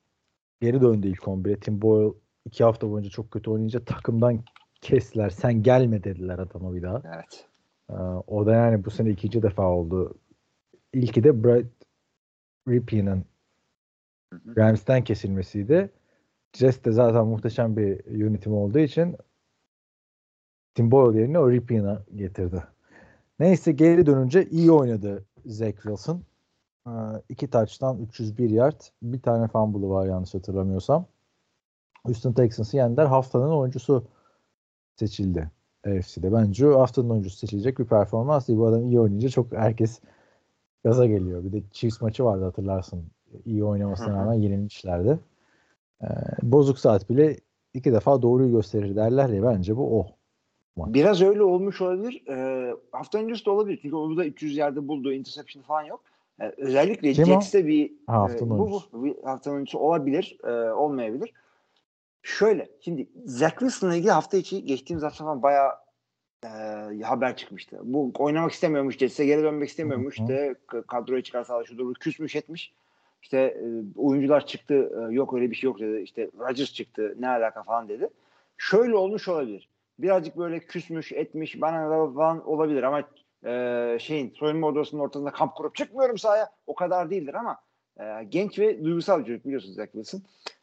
[SPEAKER 4] geri döndü ilk 11'e. Tim Boyle iki hafta boyunca çok kötü oynayınca takımdan kestiler. Sen gelme dediler adama bir daha.
[SPEAKER 5] Evet.
[SPEAKER 4] Ee, o da yani bu sene ikinci defa oldu. İlki de Brad Rippey'nin. Rams'ten kesilmesiydi. Jets de zaten muhteşem bir yönetim olduğu için Tim Boyle yerine o Rippey'ini getirdi. Neyse geri dönünce iyi oynadı Zach Wilson. Ee, iki taçtan 301 yard. Bir tane fumble'ı var yanlış hatırlamıyorsam. Houston Texans'ı yendiler. Haftanın oyuncusu seçildi. AFC'de. Bence haftanın oyuncusu seçilecek bir performans değil. Bu adam iyi oynayınca çok herkes gaza geliyor. Bir de Chiefs maçı vardı hatırlarsın. İyi oynamasına rağmen yenilmişlerdi. Ee, bozuk saat bile iki defa doğruyu gösterir derler ya bence bu o.
[SPEAKER 5] Biraz öyle olmuş olabilir. Ee, hafta öncesi de olabilir. Çünkü onu da 300 yerde buldu. Interception falan yok. Ee, özellikle
[SPEAKER 4] Kim?
[SPEAKER 5] Jets'te bir
[SPEAKER 4] Ha, haftanın
[SPEAKER 5] e, bu, bu bir haftanın oyuncusu olabilir. e, olmayabilir. Şöyle şimdi Zach Wilson'la ilgili hafta içi geçtiğimiz hafta falan bayağı e, haber çıkmıştı. Bu oynamak istemiyormuş Jets'e geri dönmek istemiyormuş.
[SPEAKER 4] Hı hı.
[SPEAKER 5] İşte k- kadroya çıkarsa şudur bu, küsmüş etmiş. İşte e, oyuncular çıktı e, yok öyle bir şey yok dedi. İşte Rodgers çıktı ne alaka falan dedi. Şöyle olmuş olabilir. Birazcık böyle küsmüş etmiş bana falan olabilir ama e, şeyin soyunma odasının ortasında kamp kurup çıkmıyorum sahaya o kadar değildir ama e, genç ve duygusal bir çocuk biliyorsunuz Zach.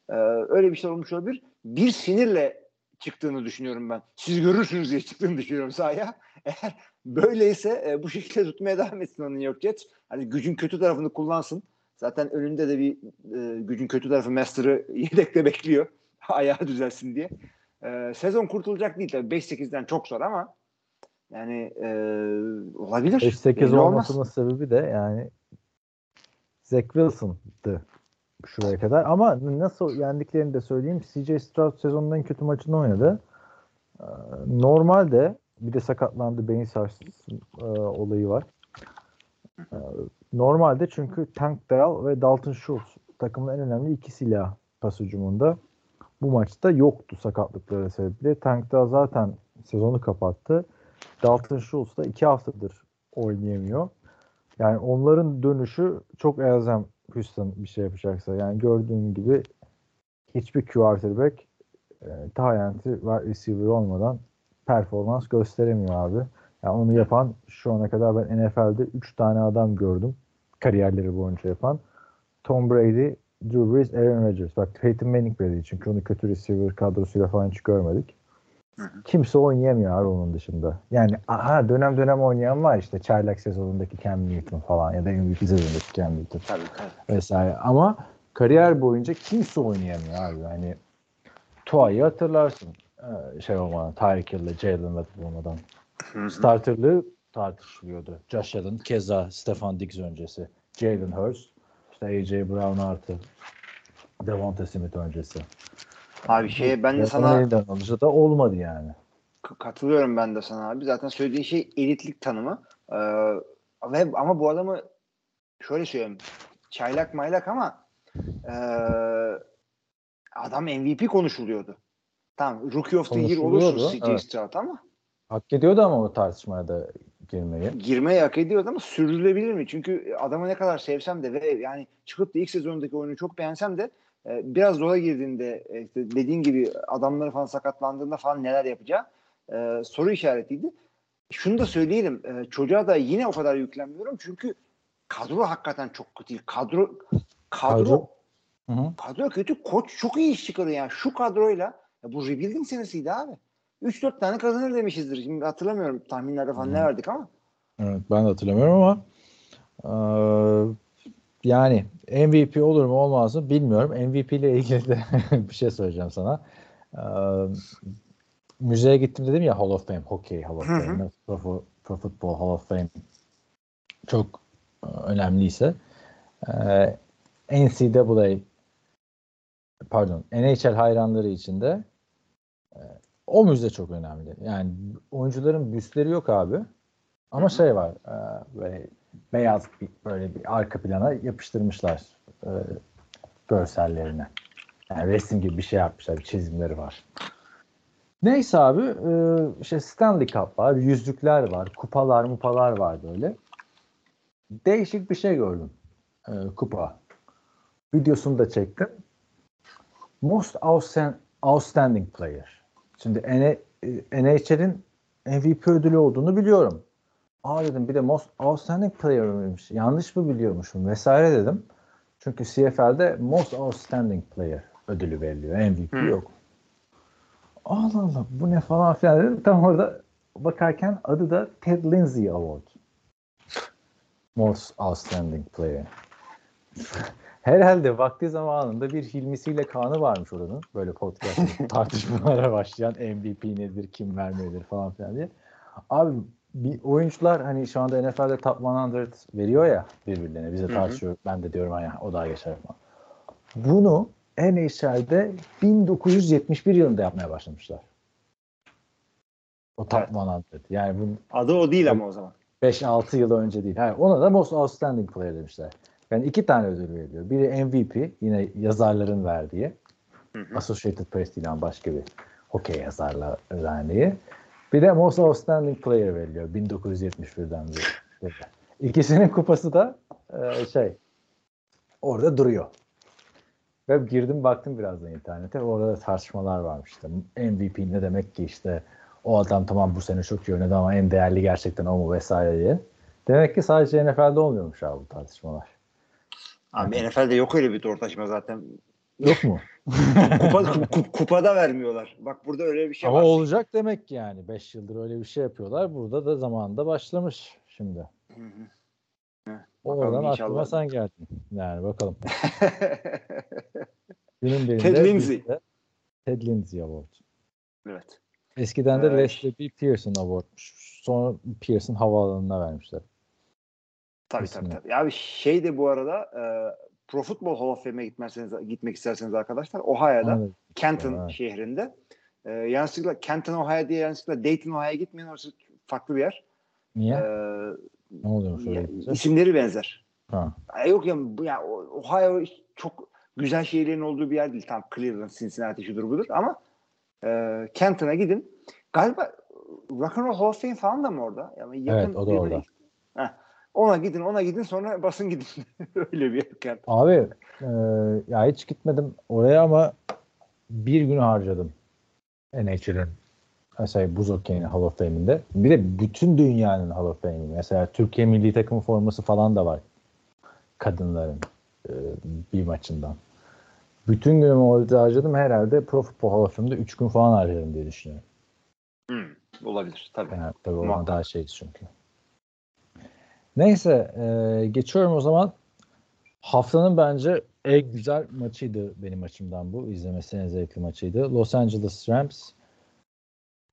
[SPEAKER 5] E, öyle bir şey olmuş olabilir. Bir sinirle çıktığını düşünüyorum ben. Siz görürsünüz diye çıktığını düşünüyorum sahaya. Eğer böyleyse e, bu şekilde tutmaya devam etsin onun New York. Hani gücün kötü tarafını kullansın. Zaten önünde de bir e, gücün kötü tarafı Master'ı yedekte bekliyor. Ayağı düzelsin diye. E, sezon kurtulacak değil tabii. 5-8'den çok zor ama yani e, olabilir.
[SPEAKER 4] 5-8
[SPEAKER 5] Belli olmaz.
[SPEAKER 4] olmasının sebebi de yani Zach Wilson'dı şuraya kadar. Ama nasıl yendiklerini de söyleyeyim. CJ Stroud sezonun en kötü maçını oynadı. Ee, Normalde bir de sakatlandı beyin sarsıntısı e, olayı var. Ee, Normalde çünkü Tank Dell ve Dalton Schultz takımın en önemli iki silah pas hücumunda. Bu maçta yoktu sakatlıkları sebebiyle. Tank Dell zaten sezonu kapattı. Dalton Schultz da iki haftadır oynayamıyor. Yani onların dönüşü çok elzem Houston bir şey yapacaksa. Yani gördüğün gibi hiçbir quarterback e, Tyent'i ve receiver olmadan performans gösteremiyor abi. Yani onu yapan şu ana kadar ben NFL'de 3 tane adam gördüm. Kariyerleri boyunca yapan. Tom Brady, Drew Brees, Aaron Rodgers. Bak Peyton Manning değil. Çünkü onu kötü receiver kadrosuyla falan hiç görmedik. Kimse oynayamıyor abi onun dışında. Yani aha dönem dönem oynayan var işte çaylak sezonundaki Cam Newton falan ya da MVP sezonundaki Cam Newton
[SPEAKER 5] Tabii tabii.
[SPEAKER 4] vesaire. Ama kariyer boyunca kimse oynayamıyor abi. Yani Tua'yı hatırlarsın. Ee, şey olmadan, Tyreek Hill'le Jalen Waddle olmadan. Starterlığı tartışılıyordu. Josh Allen, keza Stefan Diggs öncesi. Jalen Hurst, işte AJ Brown artı Devonta Smith öncesi.
[SPEAKER 5] Abi şeye ben de sana
[SPEAKER 4] da olmadı yani.
[SPEAKER 5] Katılıyorum ben de sana abi. Zaten söylediğin şey elitlik tanımı. Ee, ve ama bu adamı şöyle söyleyeyim. Çaylak maylak ama e, adam MVP konuşuluyordu. Tamam Rookie of the Year olursun CJ
[SPEAKER 4] evet.
[SPEAKER 5] Stroud ama
[SPEAKER 4] Hak ediyordu ama o tartışmaya da girmeyi.
[SPEAKER 5] girmeyi hak ediyordu ama sürdürülebilir mi? Çünkü adamı ne kadar sevsem de ve yani çıkıp da ilk sezondaki oyunu çok beğensem de e, biraz zola girdiğinde e, işte dediğin gibi adamları falan sakatlandığında falan neler yapacağı e, soru işaretiydi. Şunu da söyleyelim. E, çocuğa da yine o kadar yüklenmiyorum çünkü kadro hakikaten çok kötü. Kadro kadro
[SPEAKER 4] Kadro-
[SPEAKER 5] kadro kötü. Koç çok iyi iş çıkarıyor yani. Şu kadroyla ya bu rebuilding senesiydi abi. 3-4 tane kazanır demişizdir. Şimdi hatırlamıyorum tahminlerde falan ne verdik ama.
[SPEAKER 4] Evet, ben de hatırlamıyorum ama eee, yani MVP olur mu olmaz mı bilmiyorum. MVP ile ilgili de bir şey söyleyeceğim sana. Eee, müzeye gittim dedim ya Hall of Fame, Hockey Hall of
[SPEAKER 5] Hı hı.
[SPEAKER 4] Fame, Pro, Pro Football Hall of Fame çok e, önemliyse eee NCAA pardon NHL hayranları için de e, o müze çok önemli. Yani oyuncuların büstleri yok abi. Ama şey var e, böyle beyaz bir, böyle bir arka plana yapıştırmışlar e, görsellerine. Yani resim gibi bir şey yapmışlar. Bir çizimleri var. Neyse abi e, işte Stanley Cup var, yüzlükler var, kupalar mupalar var böyle. Değişik bir şey gördüm. E, kupa. Videosunu da çektim. Most outstand- Outstanding Player. Şimdi N- e, NHL'in MVP ödülü olduğunu biliyorum. Aa dedim bir de Most Outstanding Player mıymış? Yanlış mı biliyormuşum vesaire dedim. Çünkü CFL'de Most Outstanding Player ödülü veriliyor. MVP
[SPEAKER 5] Hı.
[SPEAKER 4] yok. Allah Allah bu ne falan filan dedim. Tam orada bakarken adı da Ted Lindsay Award. Most Outstanding Player. Herhalde vakti zamanında bir Hilmisiyle Kaan'ı varmış oranın. Böyle podcast tartışmalara başlayan MVP nedir, kim vermelidir falan filan diye. Abi bir oyuncular hani şu anda NFL'de top 100 veriyor ya birbirlerine. Bize
[SPEAKER 5] hı.
[SPEAKER 4] tartışıyor. Ben de diyorum hani o daha geçer falan. Bunu NHL'de 1971 yılında yapmaya başlamışlar. O top
[SPEAKER 5] Evet.
[SPEAKER 4] 100. Yani bu
[SPEAKER 5] Adı o değil ama o zaman.
[SPEAKER 4] 5-6 yıl önce değil. Ha, ona da Most Outstanding Player demişler. Yani iki tane ödül veriliyor. Biri MVP yine yazarların verdiği. Associated Press değil ama başka bir hokey yazarlar derneği. Bir de Most Outstanding Player veriliyor 1971'den beri. İkisinin kupası da e, şey orada duruyor. Ve girdim baktım birazdan internete. Orada da tartışmalar varmış işte. MVP ne demek ki işte o adam tamam bu sene çok iyi oynadı ama en değerli gerçekten o mu vesaire diye. Demek ki sadece NFL'de olmuyormuş abi bu tartışmalar.
[SPEAKER 5] Abi NFL'de yok öyle bir tortaşma zaten.
[SPEAKER 4] Yok mu?
[SPEAKER 5] Kupa, ku- kupada vermiyorlar. Bak burada öyle bir şey
[SPEAKER 4] Ama
[SPEAKER 5] var.
[SPEAKER 4] olacak demek yani. 5 yıldır öyle bir şey yapıyorlar. Burada da zamanında başlamış şimdi.
[SPEAKER 5] Hı hı.
[SPEAKER 4] Oradan aklıma
[SPEAKER 5] inşallah.
[SPEAKER 4] sen geldin. Yani bakalım. Günün birinde
[SPEAKER 5] Ted Lindsay.
[SPEAKER 4] Ted Lindsay Award.
[SPEAKER 5] evet.
[SPEAKER 4] Eskiden de
[SPEAKER 5] Evet.
[SPEAKER 4] Leslie B. Pearson Award'muş. Sonra Pearson havaalanına vermişler.
[SPEAKER 5] Tabii
[SPEAKER 4] Kesinlikle.
[SPEAKER 5] tabii tabii. Abi şey de bu arada e, Pro Football Hall of Fame'e gitmezseniz, gitmek isterseniz arkadaşlar Ohio'da
[SPEAKER 4] da-
[SPEAKER 5] Canton
[SPEAKER 4] Evet.
[SPEAKER 5] şehrinde e, yanlışlıkla Canton Ohio diye yanlışlıkla Dayton Ohio'ya gitmeyin orası farklı bir yer.
[SPEAKER 4] Niye?
[SPEAKER 5] E,
[SPEAKER 4] ne oluyormuş
[SPEAKER 5] ya,
[SPEAKER 4] öyle gidince?
[SPEAKER 5] isimleri benzer.
[SPEAKER 4] Ha.
[SPEAKER 5] Ya yok ya, bu ya Ohio çok güzel şehirlerin olduğu bir yer değil. Tam Cleveland, Cincinnati şudur budur ama e, Canton'a gidin. Galiba Rock and Roll Hall of Fame falan da mı orada? Yani yakın
[SPEAKER 4] Evet, o da orada.
[SPEAKER 5] Heh. Ona gidin, ona gidin sonra basın gidin. Öyle bir yer Canton.
[SPEAKER 4] Abi e, ya hiç gitmedim oraya ama bir gün harcadım NHL'in mesela buz okeyinin Hall of Fame'inde. Bir de bütün dünyanın Hall of Fame'i. Mesela Türkiye milli takım forması falan da var kadınların e, bir maçından. Bütün günümü orada harcadım. Herhalde Pro Football Hall of Fame'de 3 gün falan harcadım diye düşünüyorum.
[SPEAKER 5] Hmm, olabilir tabii.
[SPEAKER 4] Yani tabii o
[SPEAKER 5] Muhakkak.
[SPEAKER 4] daha şeydi çünkü. Neyse e, geçiyorum o zaman. Haftanın bence en güzel maçıydı benim açımdan bu. İzlemesi en zevkli maçıydı. Los Angeles Rams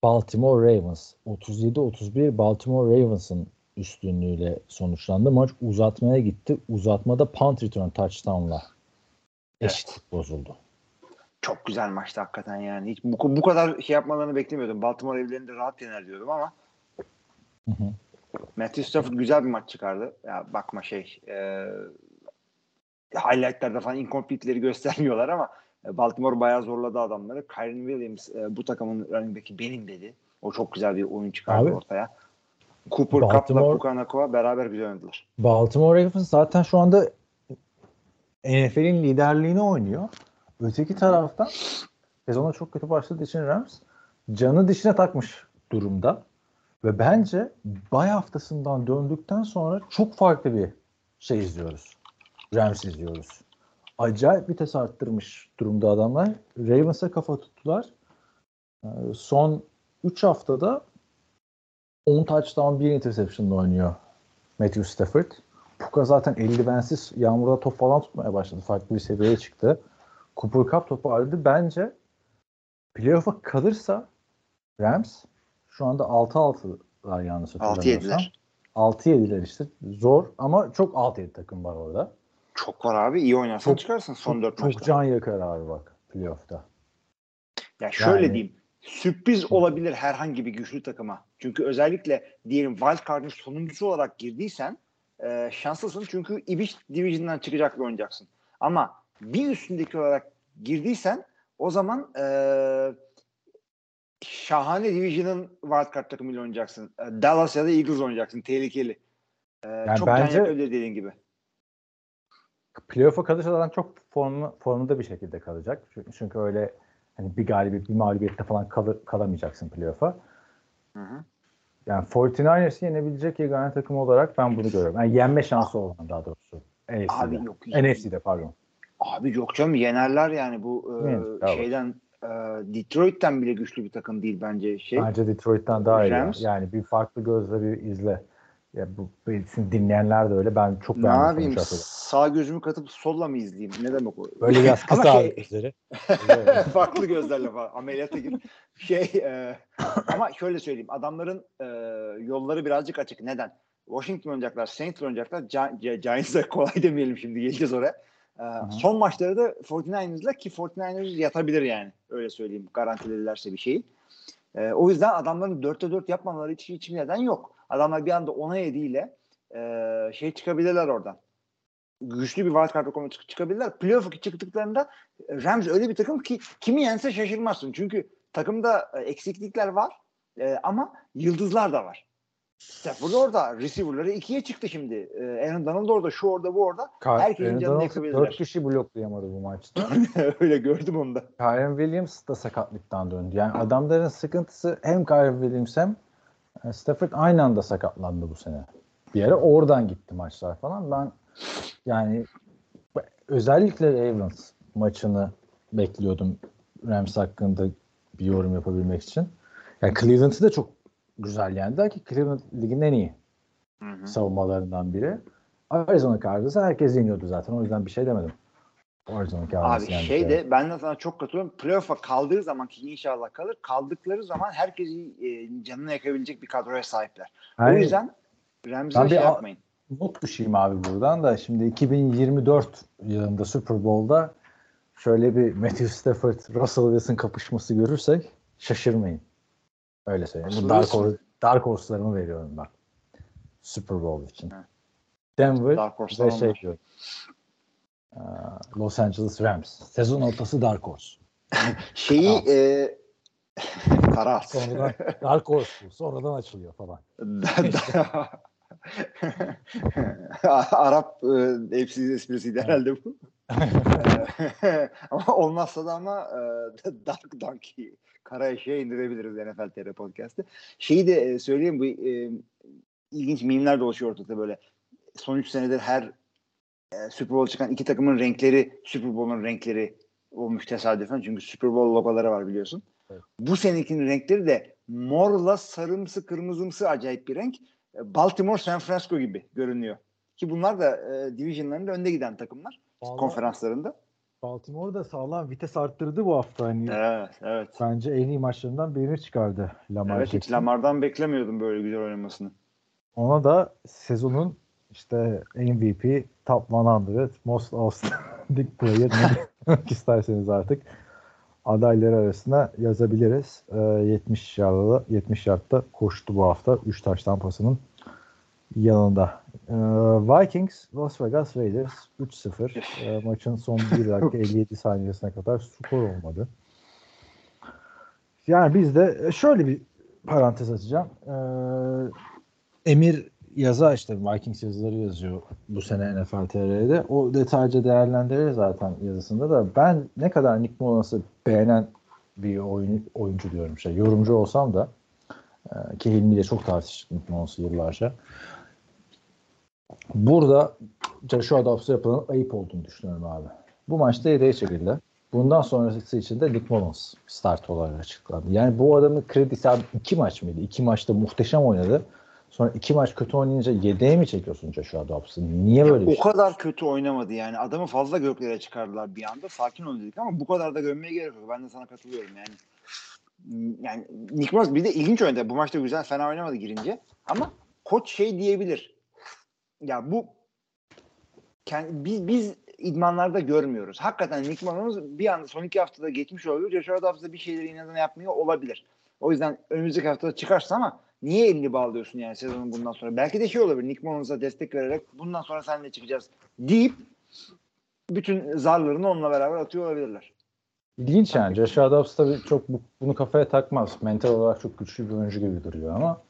[SPEAKER 4] Baltimore Ravens. 37-31 Baltimore Ravens'ın üstünlüğüyle sonuçlandı. Maç uzatmaya gitti. Uzatmada punt return touchdown'la eşitlik bozuldu.
[SPEAKER 5] Çok güzel maçtı hakikaten yani. Hiç bu, bu kadar şey yapmalarını beklemiyordum. Baltimore evlerinde rahat yener diyordum ama
[SPEAKER 4] Hı hı.
[SPEAKER 5] Matthew Stafford güzel bir maç çıkardı. Ya bakma şey e, highlightlarda falan incomplete'leri göstermiyorlar ama e, Baltimore bayağı zorladı adamları. Kyron Williams e, bu takımın running back'i benim dedi. O çok güzel bir oyun çıkardı
[SPEAKER 4] Abi,
[SPEAKER 5] ortaya. Cooper Cup'la Puka Nakua beraber güzel oynadılar.
[SPEAKER 4] Baltimore Ravens zaten şu anda NFL'in liderliğini oynuyor. Öteki taraftan sezona çok kötü başladığı için Rams canı dişine takmış durumda. Ve bence bay haftasından döndükten sonra çok farklı bir şey izliyoruz. Rams izliyoruz. Acayip vites arttırmış durumda adamlar. Ravens'a kafa tuttular. Ee, Son 3 haftada 10 touchdown 1 interception'la oynuyor Matthew Stafford. Puka zaten eldivensiz yağmurda top falan tutmaya başladı. Farklı bir seviyeye çıktı. Cooper Cup toparladı. Bence playoff'a kalırsa Rams şu anda 6-6'lar yanlış hatırlamıyorsam.
[SPEAKER 5] 6-7'ler.
[SPEAKER 4] 6-7'ler işte. Zor ama çok 6-7 takım var orada.
[SPEAKER 5] Çok var abi. İyi oynarsan
[SPEAKER 4] Çok-
[SPEAKER 5] çıkarsın son
[SPEAKER 4] Çok,
[SPEAKER 5] 4
[SPEAKER 4] çok
[SPEAKER 5] maçta.
[SPEAKER 4] can yakar abi bak playoff'ta.
[SPEAKER 5] Ya şöyle
[SPEAKER 4] Yani-
[SPEAKER 5] diyeyim. Sürpriz olabilir herhangi bir güçlü takıma. Çünkü özellikle diyelim wild card'ın sonuncusu olarak girdiysen e, şanslısın çünkü Ibiş Division'dan çıkacak bir oynayacaksın. Ama bir üstündeki olarak girdiysen o zaman e, şahane Division'ın wild card takımıyla oynayacaksın. E, Dallas ya da Eagles oynayacaksın. Tehlikeli. E, çok
[SPEAKER 4] bence-
[SPEAKER 5] can yakabilir dediğin gibi.
[SPEAKER 4] Playoff'a kalırsa zaten çok formlu, formunda bir şekilde kalacak. Çünkü, çünkü öyle hani bir galibiyet, bir mağlubiyette falan kalır, kalamayacaksın playoff'a.
[SPEAKER 5] Hı hı.
[SPEAKER 4] Yani 49ers'ı yenebilecek yegane takım olarak ben bunu görüyorum. Yani yenme şansı olan daha doğrusu. NFC'de.
[SPEAKER 5] Abi yok.
[SPEAKER 4] NFC'de pardon.
[SPEAKER 5] Abi yok canım yenerler yani bu e,
[SPEAKER 4] Evet, evet.
[SPEAKER 5] şeyden e, Detroit'ten bile güçlü bir takım değil bence şey.
[SPEAKER 4] Bence Detroit'ten daha iyi.
[SPEAKER 5] Rams.
[SPEAKER 4] Yani bir farklı gözle bir izle. Ya bu bizim dinleyenler de öyle. Ben çok
[SPEAKER 5] ne
[SPEAKER 4] beğendim
[SPEAKER 5] yapayım sağ gözümü katıp solla mı izleyeyim? Ne demek o?
[SPEAKER 4] Böyle biraz kısa
[SPEAKER 5] şey-
[SPEAKER 4] gözleri.
[SPEAKER 5] farklı gözlerle falan ameliyata gir. Şey e, ama şöyle söyleyeyim adamların e, yolları birazcık açık. Neden? Washington oynayacaklar, Saints oynayacaklar. Gi- Gi- Giants'a kolay demeyelim şimdi geleceğiz oraya. E, son maçları da 49ers'la ki 49ers yatabilir yani. Öyle söyleyeyim garantiledilerse bir şeyi. E, o yüzden adamların 4'te 4 yapmamaları için hiçbir neden yok. Adamlar bir anda 10'a 7 ile e, şey çıkabilirler oradan. Güçlü bir wildcard rakamı çık- çıkabilirler. Playoff'a çıktıklarında e, Rams öyle bir takım ki kimi yense şaşırmazsın. Çünkü takımda e, eksiklikler var e, ama yıldızlar da var. Stafford orada. Receiver'ları ikiye çıktı şimdi. E, Aaron Donald orada. Şu orada bu orada. Herkesin canını yakabilirler.
[SPEAKER 4] 4 kişi bloklayamadı bu maçta.
[SPEAKER 5] öyle gördüm onu da.
[SPEAKER 4] Kyron Williams da sakatlıktan döndü. Yani adamların sıkıntısı hem Kyron Williams hem e, Stafford aynı anda sakatlandı bu sene. Bir yere oradan gitti maçlar falan. Ben yani özellikle Ravens maçını bekliyordum Rams hakkında bir yorum yapabilmek için. Yani Cleveland'ı da çok güzel yendiler ki Cleveland ligin en iyi savunmalarından biri. Arizona Cardinals'ı herkes yeniyordu zaten. O yüzden bir şey demedim. Arizona Cardinals
[SPEAKER 5] Abi
[SPEAKER 4] yendi.
[SPEAKER 5] şey de ben de sana çok katılıyorum. Playoff'a kaldığı zaman ki inşallah kalır. Kaldıkları zaman herkesi e, canını yakabilecek bir kadroya sahipler. o
[SPEAKER 4] Yani-
[SPEAKER 5] yüzden Rams'e
[SPEAKER 4] Ben
[SPEAKER 5] şey yapmayın.
[SPEAKER 4] not düşeyim abi buradan da şimdi 2024 yılında Super Bowl'da şöyle bir Matthew Stafford Russell Wilson kapışması görürsek şaşırmayın. Öyle söyleyeyim. Bu Dark. Horse, Dark Horse'larımı veriyorum ben. Super Bowl için. Denver
[SPEAKER 5] Dark Horse'lar
[SPEAKER 4] ve şey diyorum. Aa, Los Angeles Rams. Sezon ortası Dark Horse.
[SPEAKER 5] Şeyi e, Kara
[SPEAKER 4] Sonradan Dark Horse bu. Sonradan açılıyor falan.
[SPEAKER 5] Arap e, hepsi esprisiydi herhalde bu. ama olmazsa da ama e, Dark Donkey kara eşeğe indirebiliriz NFL TR Podcast'ı. Şeyi de e, söyleyeyim bu e, ilginç mimler dolaşıyor ortada böyle. Son 3 senedir her e, Super Bowl çıkan iki takımın renkleri Super Bowl'un renkleri olmuş tesadüfen. Çünkü Super Bowl logoları var biliyorsun.
[SPEAKER 4] Evet.
[SPEAKER 5] Bu senekinin renkleri de morla sarımsı kırmızımsı acayip bir renk. E, Baltimore San Francisco gibi görünüyor. Ki bunlar da e, divisionlarında önde giden takımlar konferanslarında.
[SPEAKER 4] Baltimore da sağlam vites arttırdı bu hafta. Hani
[SPEAKER 5] Evet, evet.
[SPEAKER 4] Bence en iyi maçlarından birini çıkardı Lamar
[SPEAKER 5] Evet hiç
[SPEAKER 4] Jackson.
[SPEAKER 5] Lamar'dan beklemiyordum böyle güzel oynamasını.
[SPEAKER 4] Ona da sezonun işte MVP, Top 100, Most Outstanding Player demek isterseniz artık adayları arasına yazabiliriz. Ee, 70 yardta 70 yardta koştu bu hafta. 3 taştan pasının yanında. Ee, Vikings Las Vegas Raiders 3-0. Ee, maçın son 1 dakika 57 saniyesine kadar skor olmadı. Yani biz de e, şöyle bir parantez açacağım. Ee, Emir yaza işte Vikings yazıları yazıyor bu sene NFL TR'de. O detaylıca değerlendirir zaten yazısında da ben ne kadar Nick Mullens'ı beğenen bir oyun, oyuncu diyorum şey yorumcu olsam da e, ki Hilmi ile çok tartıştık Nick Mullens'ı yıllarca. Burada Joshua Dobbs'a yapılan ayıp olduğunu düşünüyorum abi. Bu maçta yedeğe çekildi. Bundan sonrası için de Nick Mullins start olarak açıklandı. Yani bu adamın kredisi abi iki maç mıydı? İki maçta muhteşem oynadı. Sonra iki maç kötü oynayınca yedeğe mi çekiyorsun Joshua Dobbs'ı? Niye böyle bir
[SPEAKER 5] o
[SPEAKER 4] şey?
[SPEAKER 5] kadar kötü oynamadı yani. Adamı fazla göklere çıkardılar bir anda. Sakin ol dedik ama bu kadar da gömmeye gerek yok. Ben de sana katılıyorum yani. Yani Nick Mullins bir de ilginç oynadı. Bu maçta güzel fena oynamadı girince. Ama koç şey diyebilir. Ya bu kendi, biz, biz idmanlarda görmüyoruz. Hakikaten Nick Mullins bir anda son iki haftada geçmiş oluyor. Joshua Dobbs da bir şeyleri inadına yapmıyor olabilir. O yüzden önümüzdeki haftada çıkarsın ama niye elini bağlıyorsun yani sezonun bundan sonra? Belki de şey olabilir. Nick Mullins'a destek vererek bundan sonra seninle çıkacağız deyip bütün zarlarını onunla beraber atıyor olabilirler.
[SPEAKER 4] İlginç yani. Joshua Dobbs tabii çok bu- bunu kafaya takmaz. Mental olarak çok güçlü bir oyuncu gibi duruyor ama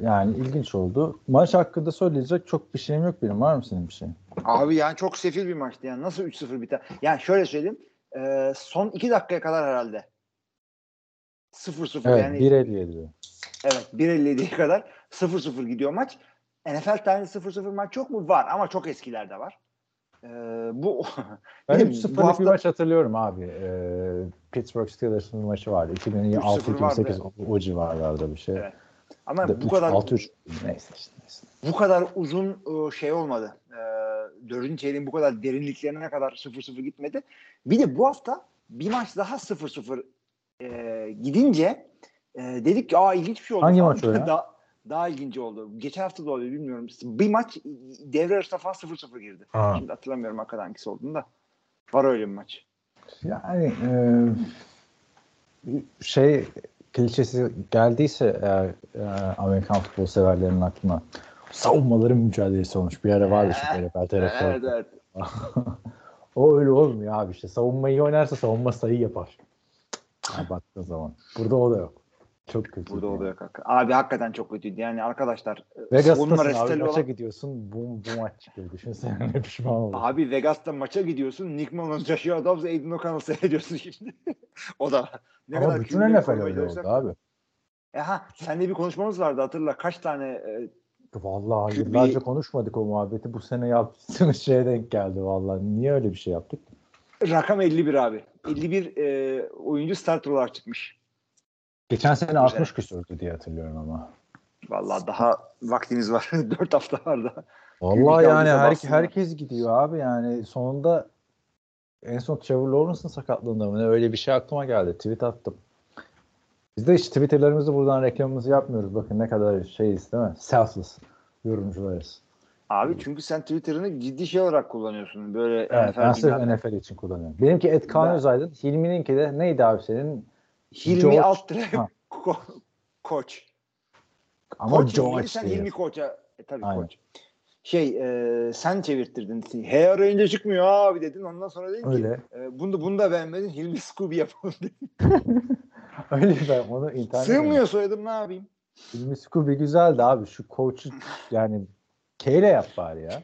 [SPEAKER 4] yani ilginç oldu. Maç hakkında söyleyecek çok bir şeyim yok benim. Var mı senin bir şeyin?
[SPEAKER 5] Abi yani çok sefil bir maçtı yani. Nasıl 3-0 biter? Yani şöyle söyleyeyim. e, son 2 dakikaya kadar herhalde. 0-0
[SPEAKER 4] Evet,
[SPEAKER 5] yani.
[SPEAKER 4] 1.57 diyor.
[SPEAKER 5] Evet 1.57'ye kadar 0-0 gidiyor maç. NFL tarihinde 0-0 maç çok mu? Var ama çok eskilerde var. Ee, bu
[SPEAKER 4] Ben
[SPEAKER 5] Bir de
[SPEAKER 4] 3-0'lık
[SPEAKER 5] bu hafta-
[SPEAKER 4] bir maç hatırlıyorum abi. Ee, Pittsburgh Steelers'ın maçı vardı. 2006-2008 o, o civarlarda bir şey.
[SPEAKER 5] Evet. Ama bu
[SPEAKER 4] üç-
[SPEAKER 5] kadar
[SPEAKER 4] 6-3 neyse işte neyse.
[SPEAKER 5] bu kadar uzun e, şey olmadı. Ee, dördüncü çeyreğin bu kadar derinliklerine kadar 0-0 gitmedi. Bir de bu hafta bir maç daha 0-0 e, gidince e, dedik ki aa ilginç bir şey oldu.
[SPEAKER 4] Hangi maç o ya?
[SPEAKER 5] Daha, daha ilginç oldu. Geçen hafta da oldu bilmiyorum. Bir maç devre arasında falan 0-0 girdi.
[SPEAKER 4] Ha.
[SPEAKER 5] Şimdi hatırlamıyorum hakikaten hangisi olduğunu da. Var öyle bir maç.
[SPEAKER 4] Yani e, şey klişesi geldiyse eğer e, Amerikan futbol severlerinin aklına savunmaların mücadelesi olmuş. Bir ara vardı şu NFL tarafı.
[SPEAKER 5] Evet evet.
[SPEAKER 4] o öyle olmuyor abi işte. Savunma iyi oynarsa savunma sayı yapar. Ha, baktığın zaman. Burada o da yok. Çok kötü.
[SPEAKER 5] Burada oluyor kanka. Abi hakikaten çok kötüydü. Yani arkadaşlar savunma
[SPEAKER 4] Vegas'tasın abi maça
[SPEAKER 5] olan...
[SPEAKER 4] gidiyorsun. Bu, bu maç çıkıyor. Düşünsene ne pişman olursun.
[SPEAKER 5] Abi Vegas'ta maça gidiyorsun. Nick Mullins, Joshua Dobbs, Aiden O'Connell seyrediyorsun şimdi. o da. Ne
[SPEAKER 4] Ama
[SPEAKER 5] kadar
[SPEAKER 4] bütün NFL öyle oldu abi.
[SPEAKER 5] Aha, seninle bir konuşmamız vardı hatırla. Kaç tane e,
[SPEAKER 4] Vallahi
[SPEAKER 5] QB
[SPEAKER 4] yıllarca konuşmadık o muhabbeti. Bu sene yaptığımız şeye denk geldi vallahi. Niye öyle bir şey yaptık?
[SPEAKER 5] rakam 51 abi. 51 e, oyuncu starter olarak çıkmış.
[SPEAKER 4] Geçen sene 60 küsürdü diye hatırlıyorum ama.
[SPEAKER 5] Vallahi daha vaktimiz var. 4 hafta var daha.
[SPEAKER 4] Vallahi yani her, herkes gidiyor abi yani sonunda en son Trevor Lawrence'ın sakatlığında mı ne öyle bir şey aklıma geldi. Tweet attım. Biz de hiç Twitter'larımızı buradan reklamımızı yapmıyoruz. Bakın ne kadar şeyiz değil mi? Selfless yorumcularız.
[SPEAKER 5] Abi çünkü sen Twitter'ını ciddi şey olarak kullanıyorsun. Böyle
[SPEAKER 4] Evet, ben
[SPEAKER 5] NFL
[SPEAKER 4] sırf
[SPEAKER 5] bilmem-
[SPEAKER 4] NFL için kullanıyorum. Benimki Ed Kaan
[SPEAKER 5] Ben-
[SPEAKER 4] Özaydın. Hilmi'ninki de neydi abi senin?
[SPEAKER 5] Hilmi
[SPEAKER 4] George- Ha.
[SPEAKER 5] ko- koç.
[SPEAKER 4] Ama
[SPEAKER 5] koç
[SPEAKER 4] George
[SPEAKER 5] Hilmi, sen. Hilmi koça. E, tabii
[SPEAKER 4] Aynen.
[SPEAKER 5] koç. Şey e, sen çevirttirdin. H arayınca çıkmıyor abi dedin. Ondan sonra dedin ki
[SPEAKER 4] Öyle.
[SPEAKER 5] e, bunu, bunu da beğenmedin. Hilmi Scooby yapalım dedin.
[SPEAKER 4] Öyle ben onu internet.
[SPEAKER 5] Sığmıyor soyadım ne yapayım?
[SPEAKER 4] Hilmi Scooby güzeldi abi. Şu koçu yani K ile yap bari ya.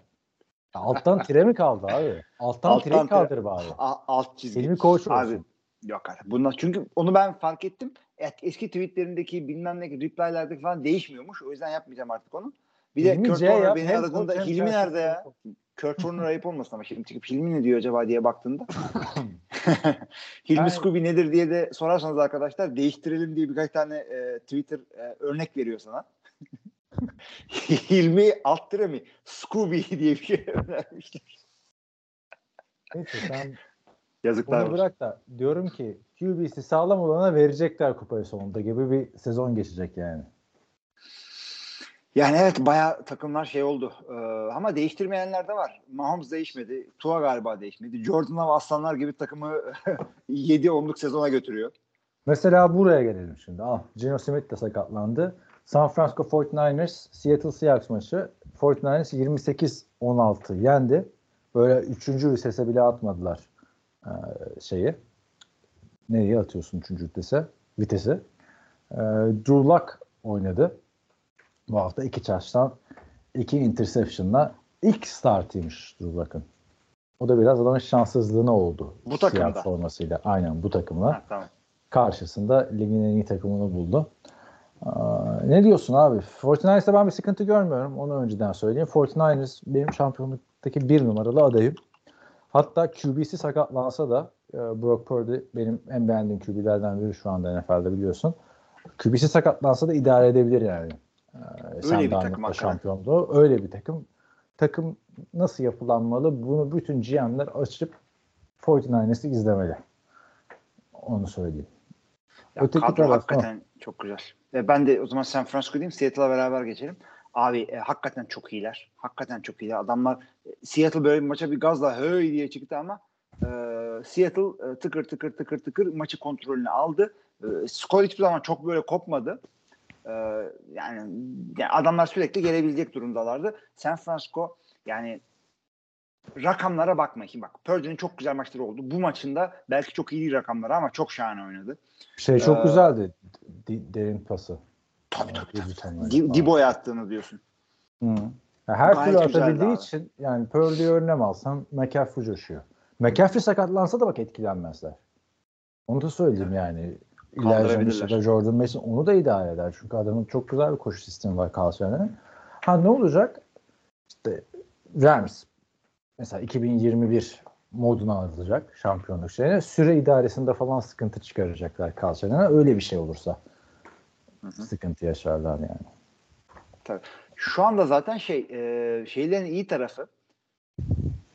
[SPEAKER 4] Alttan tire mi kaldı abi? Alttan,
[SPEAKER 5] Alttan tire.
[SPEAKER 4] kaldır bari.
[SPEAKER 5] A- alt çizgi.
[SPEAKER 4] Hilmi koç olsun.
[SPEAKER 5] Abi yok artık. Bunlar çünkü onu ben fark ettim. Et- Eski tweetlerindeki bilmem ne reply'lerdeki falan değişmiyormuş. O yüzden yapmayacağım artık onu. Bir de
[SPEAKER 4] Hilmi
[SPEAKER 5] Kurt Warner beni aradığında Hilmi nerede ya? Kurt Warner ayıp olmasın ama şimdi çıkıp Hilmi ne diyor acaba diye baktığında. Hilmi Scooby nedir diye de sorarsanız arkadaşlar değiştirelim diye birkaç tane e, Twitter e, örnek veriyor sana. Hilmi alt mi? Scooby diye bir şey önermişler.
[SPEAKER 4] Neyse sen
[SPEAKER 5] Yazıklar olsun.
[SPEAKER 4] bırak da diyorum ki QB'si sağlam olana verecekler kupayı sonunda gibi bir sezon geçecek yani.
[SPEAKER 5] Yani evet bayağı takımlar şey oldu. Ee, ama değiştirmeyenler de var. Mahomes değişmedi. Tua galiba değişmedi. Jordan Love aslanlar gibi takımı 7-10'luk sezona götürüyor.
[SPEAKER 4] Mesela buraya gelelim şimdi. Al, Geno Smith de sakatlandı. San Francisco 49ers Seattle Seahawks maçı 49ers 28-16 yendi. Böyle üçüncü vitese bile atmadılar ee, şeyi. Nereye atıyorsun üçüncü vitese? Vitesi. Ee, Drew Luck oynadı. Bu hafta iki touchdown, iki interception'la ilk startıymış Drew Luck'ın. O da biraz adamın şanssızlığına oldu.
[SPEAKER 5] Bu takımda.
[SPEAKER 4] Seahawks formasıyla. Aynen bu takımla.
[SPEAKER 5] Ha, tamam.
[SPEAKER 4] Karşısında ligin en iyi takımını buldu. Aa, ne diyorsun abi? 49ers'ta ben bir sıkıntı görmüyorum. Onu önceden söyleyeyim. 49ers benim şampiyonluktaki bir numaralı adayım. Hatta QB'si sakatlansa da e, Brock Purdy benim en beğendiğim QB'lerden biri şu anda NFL'de biliyorsun. QB'si sakatlansa da idare edebilir yani. Ee, Sam
[SPEAKER 5] bir takım
[SPEAKER 4] şampiyonluğu. Öyle bir takım. Takım nasıl yapılanmalı? Bunu bütün GM'ler açıp 49ers'ı izlemeli. Onu söyleyeyim.
[SPEAKER 5] Ya
[SPEAKER 4] Öteki
[SPEAKER 5] kadro
[SPEAKER 4] tarafta-
[SPEAKER 5] hakikaten çok güzel. E, ben de o zaman San Francisco diyeyim Seattle'a beraber geçelim. Abi e, hakikaten çok iyiler. Hakikaten çok iyiler. Adamlar e, Seattle böyle bir maça bir gazla höy diye çıktı ama e, Seattle e, tıkır tıkır tıkır tıkır maçı kontrolünü aldı. E, skor hiçbir zaman çok böyle kopmadı. E, yani, yani adamlar sürekli gelebilecek durumdalardı. San Francisco yani rakamlara bakma ki bak. Purdy'nin çok güzel maçları oldu. Bu maçında belki çok iyi rakamları ama çok şahane oynadı.
[SPEAKER 4] Şey çok
[SPEAKER 5] Ee,
[SPEAKER 4] güzeldi. Di- derin pası.
[SPEAKER 5] Tabii
[SPEAKER 4] Ee,
[SPEAKER 5] tabii.
[SPEAKER 4] dijital
[SPEAKER 5] Di-. Dibo'ya attığını diyorsun.
[SPEAKER 4] Hı. Ya her türlü atabildiği
[SPEAKER 5] abi.
[SPEAKER 4] için yani Purdy'yi önlem alsan McCaffrey coşuyor. McCaffrey sakatlansa da bak etkilenmezler. Onu da söyleyeyim yani. Elijah Mitchell
[SPEAKER 5] Kaldırabilirler.
[SPEAKER 4] da Jordan Mason onu da idare eder. Çünkü adamın çok güzel bir koşu sistemi var Carlson'un. Ha ne olacak? İşte Rams mesela 2021 moduna alacak şampiyonluk şeyine. Süre idaresinde falan sıkıntı çıkaracaklar Carlson'a. Öyle bir şey olursa sıkıntı yaşarlar yani.
[SPEAKER 5] Tabii. Şu anda zaten şey e, şeylerin iyi tarafı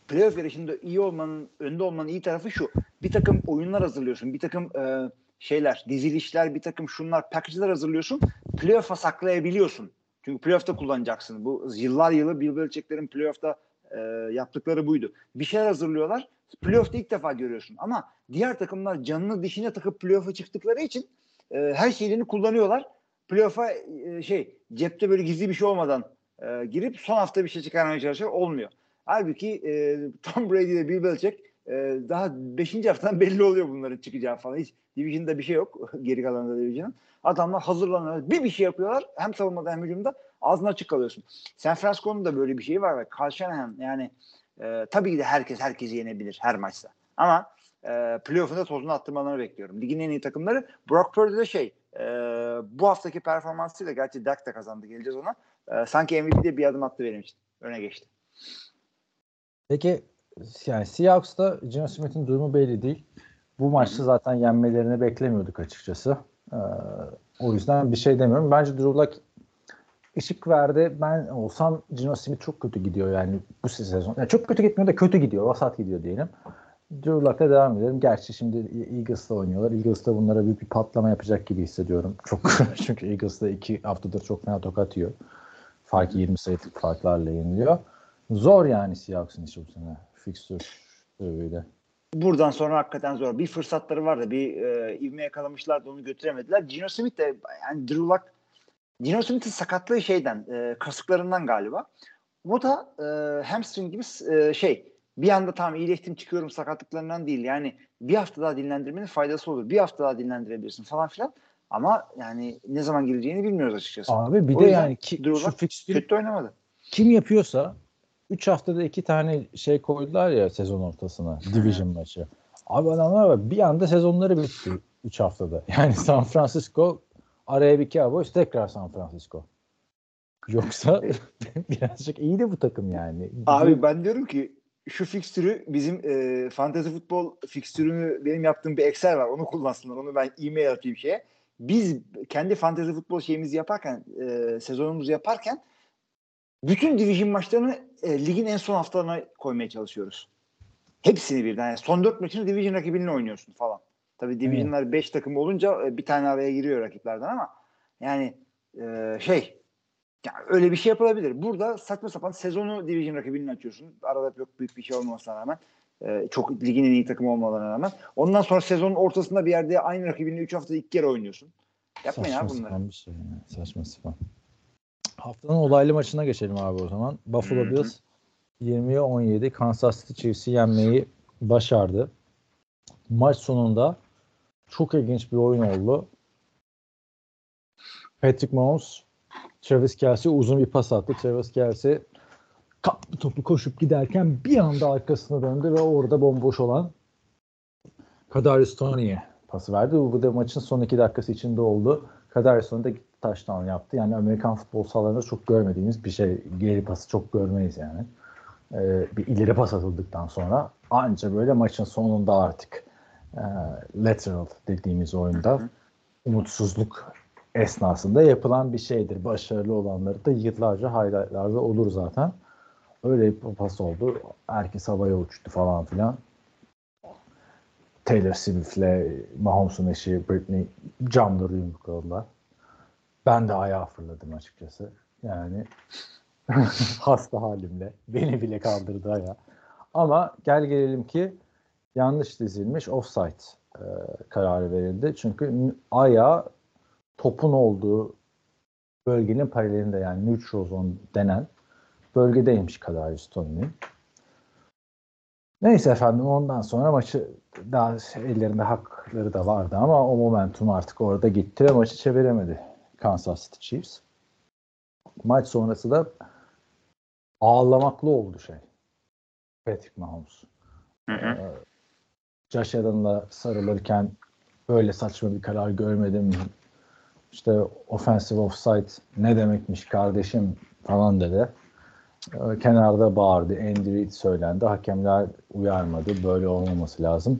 [SPEAKER 5] playoff yarışında iyi olmanın önde olmanın iyi tarafı şu. Bir takım oyunlar hazırlıyorsun. Bir takım e, şeyler, dizilişler, bir takım şunlar, package'lar hazırlıyorsun. Playoff'a saklayabiliyorsun. Çünkü playoff'ta kullanacaksın. Bu yıllar yılı Bill Belichick'lerin playoff'ta e, yaptıkları buydu. Bir şeyler hazırlıyorlar. Playoff'ta ilk defa görüyorsun. Ama diğer takımlar canını dişine takıp playoff'a çıktıkları için e, her şeylerini kullanıyorlar. Playoff'a e, şey cepte böyle gizli bir şey olmadan e, girip son hafta bir şey çıkarmaya çalışıyor. Olmuyor. Halbuki e, Tom Brady ile Bill Belichick e, daha 5. haftadan belli oluyor bunların çıkacağı falan. Hiç Division'da bir şey yok. Geri kalanında Division'ın. Adamlar hazırlanıyor. Bir bir şey yapıyorlar. Hem savunmada hem hücumda ağzına açık kalıyorsun. San Francisco'nun da böyle bir şeyi var. Carl Shanahan yani e, tabii ki de herkes herkesi yenebilir her maçta. Ama e, playoff'unda tozunu attırmalarını bekliyorum. Ligin en iyi takımları. Brock Purdy de şey e, bu haftaki performansıyla gerçi Dak da kazandı geleceğiz ona. E, sanki MVP'de bir adım attı benim için. Öne geçti.
[SPEAKER 4] Peki yani Seahawks'ta Geno Smith'in durumu belli değil. Bu maçta zaten yenmelerini beklemiyorduk açıkçası. Ee, o yüzden bir şey demiyorum. Bence Drew Luck ışık verdi. Ben olsam Geno Smith çok kötü gidiyor yani bu sezon. Yani çok kötü gitmiyor da kötü gidiyor. Vasat gidiyor diyelim. Drew Luck'la devam edelim. Gerçi şimdi Eagles'la oynuyorlar. Eagles'ta bunlara büyük bir patlama yapacak gibi hissediyorum. Çok çünkü Eagles'da iki haftadır çok fena tokat yiyor. Fark 20 sayılık farklarla yeniliyor. Zor yani Seahawks'ın işi bu sene. Fixture öyle.
[SPEAKER 5] Buradan sonra hakikaten zor. Bir fırsatları vardı. Bir e, ivme yakalamışlardı onu götüremediler. Gino Smith de yani Drew Luck Gino Smith'in sakatlığı şeyden e, kasıklarından galiba. O da e, hamstring gibi e, şey bir anda tamam iyileştim çıkıyorum sakatlıklarından değil. Yani bir hafta daha dinlendirmenin faydası olur. Bir hafta daha dinlendirebilirsin falan filan. Ama yani ne zaman geleceğini bilmiyoruz açıkçası.
[SPEAKER 4] Abi bir
[SPEAKER 5] O
[SPEAKER 4] de yani ki, şu fixture
[SPEAKER 5] Kötü oynamadı.
[SPEAKER 4] kim yapıyorsa 3 haftada iki tane şey koydular ya sezon ortasına. Division maçı. Abi adamlar var. Bir anda sezonları bitti 3 haftada. Yani San Francisco araya bir Cowboys tekrar San Francisco. Yoksa birazcık iyi de bu takım yani.
[SPEAKER 5] Abi ben diyorum ki şu fikstürü bizim e, fantasy futbol fikstürünü benim yaptığım bir Excel var. Onu kullansınlar. Onu ben e-mail atayım şeye. Biz kendi fantasy futbol şeyimizi yaparken e, sezonumuzu yaparken bütün division maçlarını e, ligin en son haftalarına koymaya çalışıyoruz. Hepsini birden. Yani son dört maçını division rakibinle oynuyorsun falan. Tabii divisionlar 5 takım olunca e, bir tane araya giriyor rakiplerden ama yani e, şey yani öyle bir şey yapılabilir. Burada saçma sapan sezonu division rakibinin açıyorsun. Arada çok büyük bir şey olmamasına rağmen. e, çok ligin en iyi takımı olmalarına rağmen. Ondan sonra sezonun ortasında bir yerde aynı rakibini 3 hafta ilk kere oynuyorsun. Yapmayın
[SPEAKER 4] saçma
[SPEAKER 5] abi bunları.
[SPEAKER 4] sapan bir şey. ya, Saçma sapan. Haftanın olaylı maçına geçelim abi o zaman. Buffalo
[SPEAKER 5] Hı hı.
[SPEAKER 4] Bills 20'ye 17 Kansas City Chiefs'i yenmeyi başardı. Maç sonunda çok ilginç bir oyun oldu. Patrick Mahomes Travis Kelsey uzun bir pas attı. Travis Kelsey kaptı topu koşup giderken bir anda arkasına döndü ve orada bomboş olan Kadarius Toney'e pası verdi. Bu da maçın son iki dakikası içinde oldu. Kadarius Toney de touchdown yaptı. Yani Amerikan futbol sahalarında çok görmediğimiz bir şey. Geri pası çok görmeyiz yani. Ee, bir ileri pas atıldıktan sonra anca böyle maçın sonunda artık e, lateral dediğimiz oyunda umutsuzluk esnasında yapılan bir şeydir. Başarılı olanları da yıllarca highlightlarda olur zaten. Öyle bir pas oldu. Herkes havaya uçtu falan filan. Taylor Swift'le Mahomes'un eşi Britney camları yumrukladılar. Ben de ayağa fırladım açıkçası. Yani hasta halimle. Beni bile kaldırdı ayağa. Ama gel gelelim ki yanlış dizilmiş offside e, kararı verildi. Çünkü ayağı topun olduğu bölgenin paralelinde yani neutral zone denen bölgedeymiş Kadarius. Neyse efendim ondan sonra maçı daha ellerinde hakları da vardı ama o momentum artık orada gitti ve maçı çeviremedi Kansas City Chiefs. Maç sonrası da ağlamaklı oldu şey. Patrick Mahomes.
[SPEAKER 5] Hı hı.
[SPEAKER 4] Ee, Josh Allen'la sarılırken böyle saçma bir karar görmedim. İşte offensive offside ne demekmiş kardeşim falan dedi. Ee, Kenarda bağırdı. Andy Reid söylendi. Hakemler uyarmadı. Böyle olmaması lazım.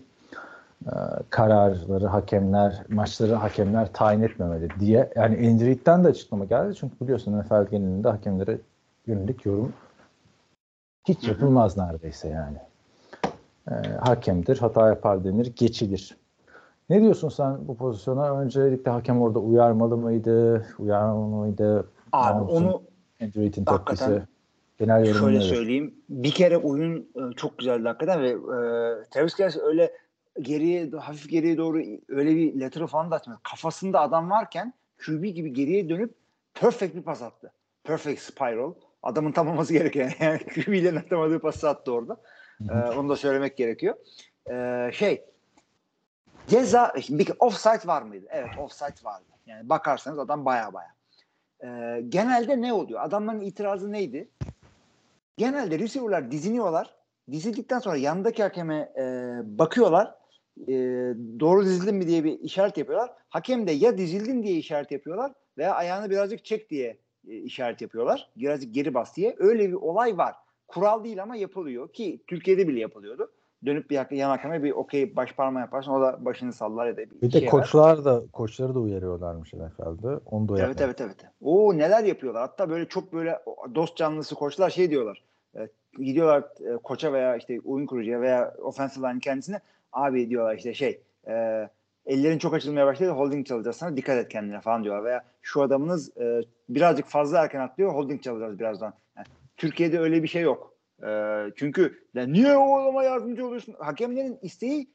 [SPEAKER 4] Ee, Kararları hakemler, maçları hakemler tayin etmemeli diye. Yani Andy Reid'den de açıklama geldi. Çünkü biliyorsun NFL genelinde hakemlere yönelik yorum hiç yapılmaz neredeyse yani. Ee, hakemdir, hata yapar denir, geçilir. Ne diyorsun sen bu pozisyona? Öncelikle hakem orada uyarmalı mıydı, uyarmalı mıydı?
[SPEAKER 5] Abi
[SPEAKER 4] Mahomes'un,
[SPEAKER 5] onu hakikaten
[SPEAKER 4] tepkisi. Genel
[SPEAKER 5] Şöyle söyleyeyim. Bir kere oyun e, çok güzeldi hakikaten ve e, Travis Kelce öyle geriye hafif geriye doğru öyle bir lateral falan da atmıyor. Kafasında adam varken QB gibi geriye dönüp perfect bir pas attı. Perfect spiral. Adamın tam olması gereken yani QB ile atamadığı pası attı orada. E, onu da söylemek gerekiyor. E, şey ceza bir offside var mıydı? Evet offside vardı. Yani bakarsanız adam baya baya. E, genelde ne oluyor? Adamların itirazı neydi? genelde receiver'lar diziniyorlar. Dizildikten sonra yandaki hakeme e, bakıyorlar. E, doğru dizildin mi diye bir işaret yapıyorlar. Hakem de ya dizildin diye işaret yapıyorlar veya ayağını birazcık çek diye e, işaret yapıyorlar. Birazcık geri bas diye. Öyle bir olay var. Kural değil ama yapılıyor ki Türkiye'de bile yapılıyordu. Dönüp bir yan hakeme bir okey baş parmağı yaparsın o da başını sallar ya da bir,
[SPEAKER 4] Bir de
[SPEAKER 5] şey var.
[SPEAKER 4] koçlar da koçları da uyarıyorlarmış NFL'de. Onu da
[SPEAKER 5] Evet
[SPEAKER 4] yapmadı.
[SPEAKER 5] evet evet. Oo neler yapıyorlar. Hatta böyle çok böyle dost canlısı koçlar şey diyorlar. E, gidiyorlar e, koça veya işte oyun kurucuya veya offensive line kendisine abi diyorlar işte şey e, ellerin çok açılmaya başladı holding çalacağız sana dikkat et kendine falan diyorlar veya şu adamınız e, birazcık fazla erken atlıyor holding çalacağız birazdan. Yani, Türkiye'de öyle bir şey yok. E, çünkü ya niye o adama yardımcı oluyorsun? Hakemlerin isteği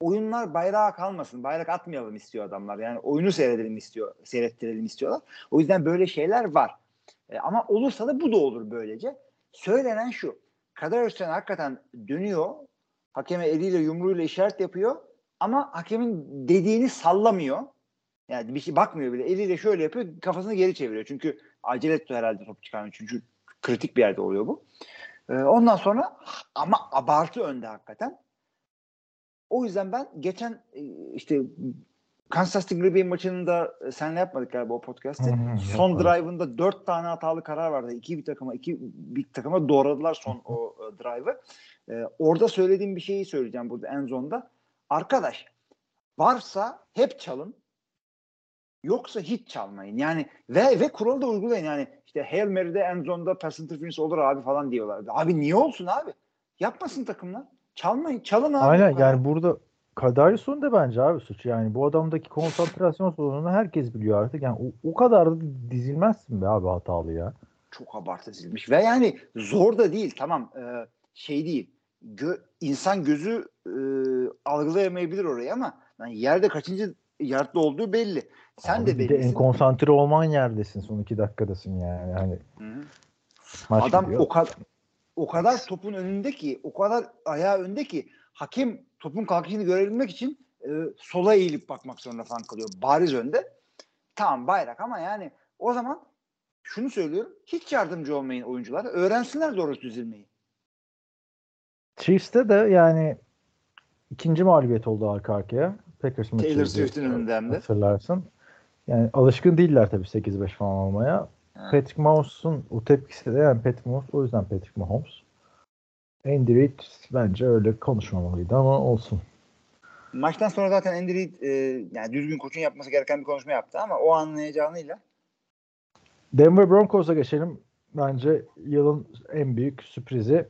[SPEAKER 5] oyunlar bayrağa kalmasın. Bayrak atmayalım istiyor adamlar. Yani oyunu seyredelim istiyor, seyrettirelim istiyorlar. O yüzden böyle şeyler var. E, ama olursa da bu da olur böylece. Söylenen şu. Kader Öztürk hakikaten dönüyor. Hakeme eliyle yumruğuyla işaret yapıyor. Ama hakemin dediğini sallamıyor. Yani bir şey bakmıyor bile. Eliyle şöyle yapıyor. Kafasını geri çeviriyor. Çünkü acele etti herhalde top çıkarmıyor. Çünkü kritik bir yerde oluyor bu. E, ondan sonra ama abartı önde hakikaten. O yüzden ben geçen e, işte Kansas City Green Bay maçını da e, senle yapmadık galiba o podcast'te.
[SPEAKER 4] Hı hı,
[SPEAKER 5] son drive'ında dört tane hatalı karar vardı. İki bir takıma, iki bir takıma doğradılar son o e, drive'ı. E, orada söylediğim bir şeyi söyleyeceğim burada en zonda. Arkadaş varsa hep çalın. Yoksa hiç çalmayın. Yani ve ve kuralı da uygulayın. Yani işte Hail Mary'de en zonda pass interference olur abi falan diyorlar. Abi niye olsun abi? Yapmasın takımlar. Çalmayın. Çalın abi.
[SPEAKER 6] Aynen yani burada Kadarius'un da bence abi suç. Yani bu adamdaki konsantrasyon sorununu herkes biliyor artık. Yani o, o kadar da dizilmezsin be abi hatalı ya.
[SPEAKER 5] çok abartılmış ve yani zor da değil tamam e, şey değil Gö- insan gözü e, algılayamayabilir orayı ama yani yerde kaçıncı yardta olduğu belli. Sen
[SPEAKER 4] Abi
[SPEAKER 5] de
[SPEAKER 4] de en konsantre olman yerdesin. Son iki dakikadasın yani. Hani maç
[SPEAKER 5] Adam
[SPEAKER 4] gidiyor.
[SPEAKER 5] o kadar o kadar topun önünde ki, o kadar ayağı önde ki hakem topun kalkışını görebilmek için e, sola eğilip bakmak zorunda falan kalıyor. Bariz önde. Tamam bayrak ama yani o zaman şunu söylüyorum. Hiç yardımcı olmayın oyunculara. Öğrensinler doğru düzülmeyi.
[SPEAKER 4] Chiefs'te de yani ikinci mağlubiyet oldu arka arkaya. Packers.
[SPEAKER 5] Taylor Swift'in önünde hem de.
[SPEAKER 4] Hatırlarsın. Yani alışkın değiller tabii 8-5 falan olmaya.
[SPEAKER 5] Ha.
[SPEAKER 4] Patrick Mahomes'un o tepkisi de yani Patrick Mahomes o yüzden Patrick Mahomes. Andy Reid bence öyle konuşmamalıydı ama olsun.
[SPEAKER 5] Maçtan sonra zaten Andy Reid e, yani düzgün koçun yapması gereken bir konuşma yaptı ama o an heyecanıyla
[SPEAKER 4] Denver Broncos'a geçelim. Bence yılın en büyük sürprizi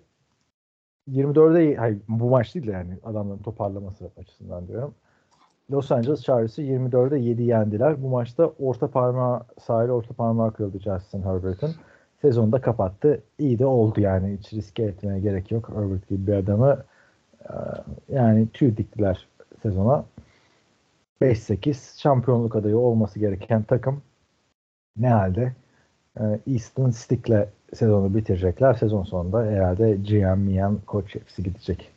[SPEAKER 4] 24'e hayır, bu maç değil de yani adamların toparlaması açısından diyorum. Los Angeles Chargers'ı 24'e 7 yendiler. Bu maçta orta parmağı sahil orta parmağı kırıldı Justin Herbert'ın. Sezonu da kapattı. İyi de oldu yani. Hiç riske etmeye gerek yok. Herbert gibi bir adamı e, yani tüy diktiler sezona. 5-8 şampiyonluk adayı olması gereken takım ne halde? E, Easton Stick'le sezonu bitirecekler. Sezon sonunda herhalde GM, MIAM, koç hepsi gidecek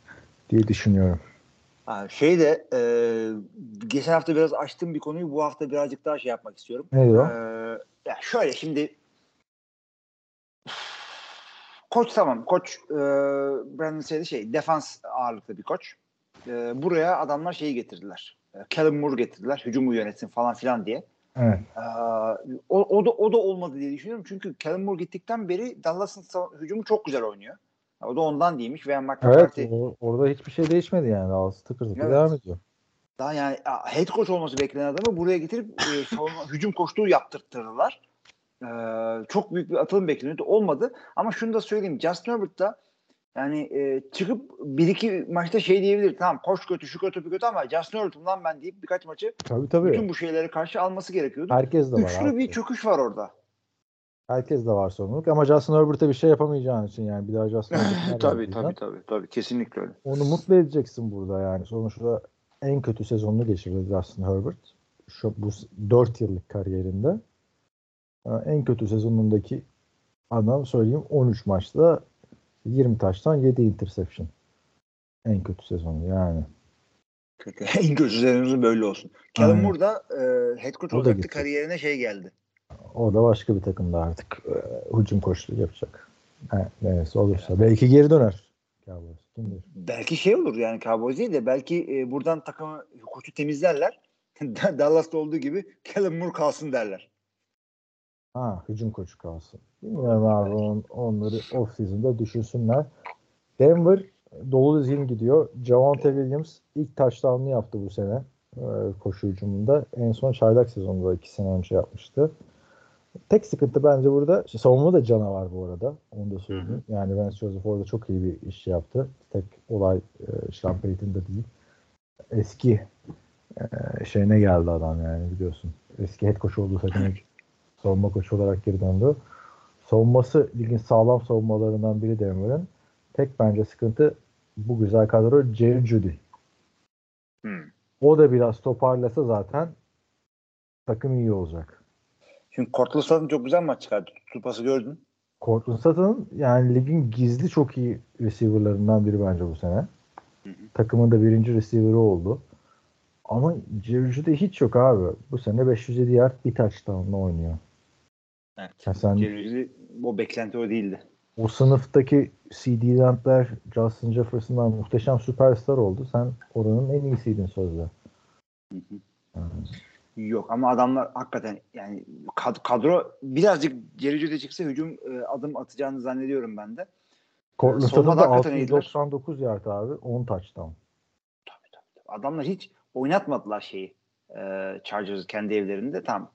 [SPEAKER 4] diye düşünüyorum.
[SPEAKER 5] Şey de e, geçen hafta biraz açtığım bir konuyu bu hafta birazcık daha şey yapmak istiyorum.
[SPEAKER 4] Ne diyor?
[SPEAKER 5] Ee, ya şöyle şimdi koç tamam koç e, Brandon Staley şey defans ağırlıklı bir koç. E, buraya adamlar şeyi getirdiler. E, Callum Moore getirdiler. Hücumu yönetsin falan filan diye.
[SPEAKER 4] Evet.
[SPEAKER 5] Ee, o, o da o da olmadı diye düşünüyorum. Çünkü Callum Moore gittikten beri Dallas'ın hücumu çok güzel oynuyor. O da ondan değilmiş. Veya
[SPEAKER 4] Evet.
[SPEAKER 5] McCarthy
[SPEAKER 4] o- orada hiçbir şey değişmedi yani. Dallas tıkır tıkır
[SPEAKER 5] Evet.
[SPEAKER 4] devam ediyor.
[SPEAKER 5] daha yani head coach olması beklenen adamı buraya getirip e, savunma, hücum koçluğu yaptırttılar. Ee, çok büyük bir atılım bekleniyordu. Olmadı. Ama şunu da söyleyeyim. Justin Herbert da yani e, çıkıp bir iki maçta şey diyebilir. Tamam koç kötü, şu kötü, bu kötü ama Justin Herbert'ım lan ben deyip birkaç maçı
[SPEAKER 4] Tabii tabii.
[SPEAKER 5] bütün bu şeyleri karşı alması gerekiyordu.
[SPEAKER 4] Herkes de var.
[SPEAKER 5] Üçlü
[SPEAKER 4] abi.
[SPEAKER 5] bir çöküş var orada.
[SPEAKER 4] Herkes de var sorumluluk ama Justin Herbert'e bir şey yapamayacağın için yani bir daha Justin Herbert
[SPEAKER 5] tabii tabii tabii tabii kesinlikle öyle.
[SPEAKER 4] Onu mutlu edeceksin burada yani. Sonuçta en kötü sezonunu geçirdi Justin Herbert. Şu bu 4 yıllık kariyerinde. Ee, En kötü sezonundaki adam söyleyeyim 13 maçta 20 taştan 7 interception. En kötü sezonu yani.
[SPEAKER 5] Kötü. en kötü sezonumuz böyle olsun.
[SPEAKER 4] Aynen.
[SPEAKER 5] Moore da e, head coach olacaktı. Kariyerine şey geldi.
[SPEAKER 4] O da başka bir takımda artık e, hücum koçluğu yapacak. He, neyse olursa. Belki geri döner. Cowboys. Kim
[SPEAKER 5] belki şey olur yani Cowboys değil de belki e, buradan takımı koçu temizlerler. Dallas'ta olduğu gibi Callum Moore kalsın derler.
[SPEAKER 4] Ha hücum koçu kalsın. Bilmiyorum abi on, onları off season'da düşünsünler. Denver dolu dizgin gidiyor. Javonte Williams ilk touchdown'ını yaptı bu sene e, koşu hücumunda. En son çaylak sezonunda iki sene önce yapmıştı. Tek sıkıntı bence burada işte savunma da canavar bu arada. Onu da söyleyeyim. Yani Vance Joseph orada çok iyi bir iş yaptı. Tek olay e, Sean Payton'da değil. Eski e, şeyine geldi adam yani biliyorsun. Eski head coach olduğu takımın savunma koçu olarak geri döndü. Savunması ligin sağlam savunmalarından biri Denver'ın. Tek bence sıkıntı bu güzel kadro Jerry Judy.
[SPEAKER 5] Hmm.
[SPEAKER 4] O da biraz toparlasa zaten takım iyi olacak.
[SPEAKER 5] Şimdi Cortland Sutton çok güzel maç çıkardı. Tutu pası gördün.
[SPEAKER 4] Cortland Sutton yani ligin gizli çok iyi receiver'larından biri bence bu sene. Takımın da birinci receiver'ı oldu. Ama Judy hiç yok abi. Bu sene 507 yard bir touchdown'la oynuyor.
[SPEAKER 5] Evet.
[SPEAKER 4] Sen
[SPEAKER 5] Jerry o beklenti o değildi.
[SPEAKER 4] o sınıftaki CD Lamp'ler, Justin Jefferson'lar muhteşem süperstar oldu. Sen oranın en iyisiydin sözde. Yani
[SPEAKER 5] Yok ama adamlar hakikaten yani kad- kadro birazcık Jerry Judy çıksa hücum e, adım atacağını zannediyorum ben de. Savunmada
[SPEAKER 4] Sutton da
[SPEAKER 5] hakikaten iyiler.
[SPEAKER 4] 699 yard abi. 10 touchdown.
[SPEAKER 5] Adamlar hiç oynatmadılar şeyi. E, Chargers kendi evlerinde. Tam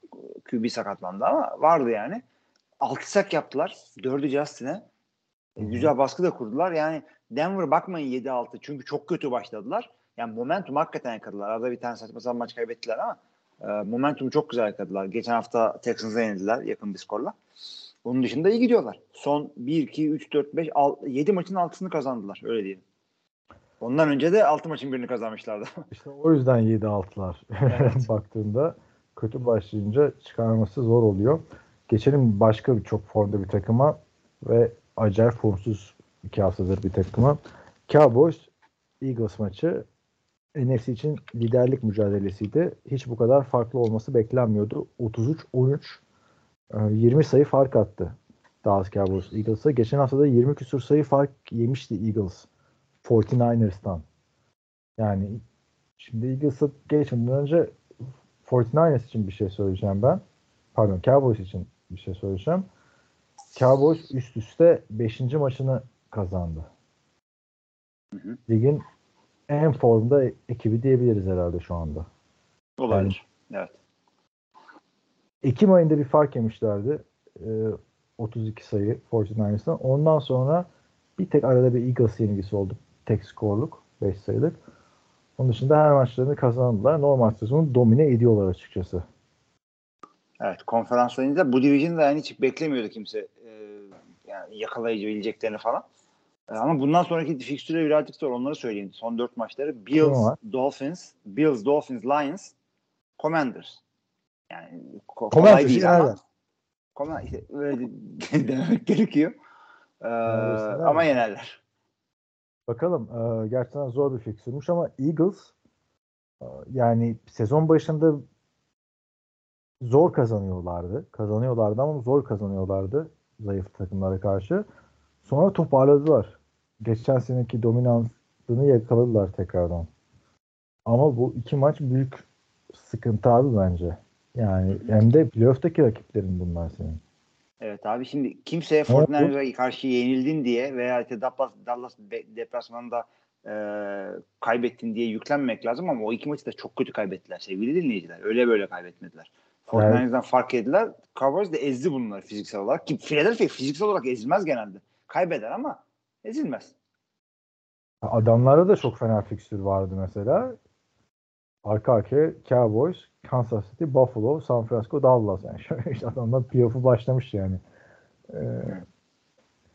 [SPEAKER 5] QB sakatlandı ama vardı yani. 6 sak yaptılar. 4'ü Justin'e. E, güzel baskı da kurdular. Yani Denver bakmayın 7-6 çünkü çok kötü başladılar. Yani momentum hakikaten yakaladılar. Arada bir tane saçma sapan maç kaybettiler ama e, momentumu çok güzel yakaladılar. Geçen hafta Texans'a yenildiler yakın bir skorla. Onun dışında iyi gidiyorlar. Son 1, 2, 3, 4, 5, 6, 7 maçın altısını kazandılar. Öyle diyelim. Ondan önce de 6 maçın birini kazanmışlardı.
[SPEAKER 4] İşte o yüzden 7-6'lar baktığında kötü başlayınca çıkarması zor oluyor. Geçelim başka bir çok formda bir takıma ve acayip formsuz iki haftadır bir takıma. Cowboys Eagles maçı NFC için liderlik mücadelesiydi. Hiç bu kadar farklı olması beklenmiyordu. 33-13 20 e, sayı fark attı Dallas Cowboys Eagles'a. Geçen hafta da 20 küsur sayı fark yemişti Eagles 49ers'tan. Yani şimdi Eagles'a geçmeden önce 49ers için bir şey söyleyeceğim ben. Pardon Cowboys için bir şey söyleyeceğim. Cowboys üst üste 5. maçını kazandı. Hı hı. Ligin en formda ekibi diyebiliriz herhalde şu anda.
[SPEAKER 5] Olabilir. Yani, evet.
[SPEAKER 4] Ekim ayında bir fark yemişlerdi. Ee, 32 sayı 49ers'tan. Ondan sonra bir tek arada bir Eagles yenilgisi oldu. Tek skorluk. 5 sayılık. Onun dışında her maçlarını kazandılar. Normal sezonu domine ediyorlar açıkçası.
[SPEAKER 5] Evet konferanslarında bu division'da yani hiç beklemiyordu kimse e, yani yakalayabileceklerini falan. E, ama bundan sonraki fikstüre birazcık zor onları söyleyeyim. Son dört maçları Bills, Dolphins, Bills, Dolphins, Lions, Commanders. Yani ko- kolay Commanders değil ama kolay, işte, öyle demek gerekiyor. Ee, ama yenerler.
[SPEAKER 4] Bakalım. E, gerçekten zor bir fikstürmüş ama Eagles e, yani sezon başında zor kazanıyorlardı. Kazanıyorlardı ama zor kazanıyorlardı zayıf takımlara karşı. Sonra toparladılar. Geçen seneki dominansını yakaladılar tekrardan. Ama bu iki maç büyük sıkıntı abi bence. Yani hem de playoff'taki rakiplerin bunlar senin.
[SPEAKER 5] Evet abi şimdi kimseye Fortnite'a karşı yenildin diye veya işte Dallas, Dallas deplasmanında e, kaybettin diye yüklenmemek lazım ama o iki maçı da çok kötü kaybettiler sevgili dinleyiciler. Öyle böyle kaybetmediler. Fortnite'dan evet. fark ettiler. Cowboys de ezdi bunları fiziksel olarak. Ki Philadelphia fiziksel olarak ezilmez genelde. Kaybeder ama ezilmez.
[SPEAKER 4] Adamlarda da çok fena fikstür vardı mesela. Arka arkaya Cowboys, Kansas City, Buffalo, San Francisco, Dallas. Yani şöyle işte adamlar playoff'u başlamış yani. Ee,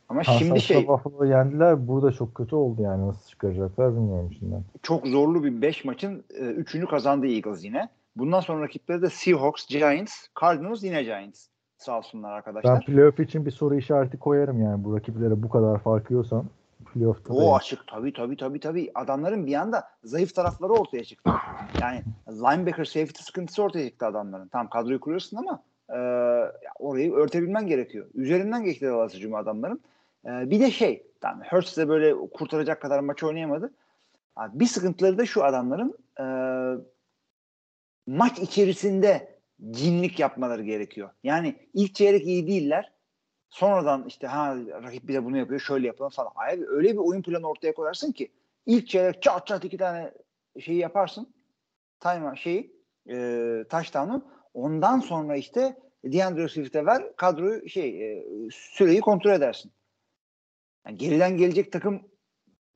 [SPEAKER 5] ama Kansas şimdi şey
[SPEAKER 4] Buffalo yendiler. Burada çok kötü oldu yani. Nasıl çıkaracaklar bilmiyorum şimdiden.
[SPEAKER 5] Çok zorlu bir 5 maçın 3'ünü e, kazandı Eagles yine. Bundan sonra rakipleri de Seahawks, Giants, Cardinals yine Giants. Sağ olsunlar arkadaşlar.
[SPEAKER 4] Ben playoff için bir soru işareti koyarım yani bu rakiplere bu kadar fark yiyorsan playoff'ta.
[SPEAKER 5] O açık tabii tabii tabii tabii. Adamların bir anda zayıf tarafları ortaya çıktı. Yani linebacker safety sıkıntısı ortaya çıktı adamların. Tam kadroyu kuruyorsun ama e, orayı örtebilmen gerekiyor. Üzerinden geçti Dallas hücumu adamların. E, bir de şey, tamam Hurts de böyle kurtaracak kadar maç oynayamadı. Abi, bir sıkıntıları da şu adamların e, maç içerisinde cinlik yapmaları gerekiyor. Yani ilk çeyrek iyi değiller. Sonradan işte ha rakip bize bunu yapıyor şöyle yapalım falan. Abi öyle bir oyun planı ortaya koyarsın ki ilk çeyrek çat çat iki tane şeyi yaparsın. Time şeyi e, touchdown'u. Ondan sonra işte DeAndre Swift'e ver kadroyu şey e, süreyi kontrol edersin. Yani geriden gelecek takım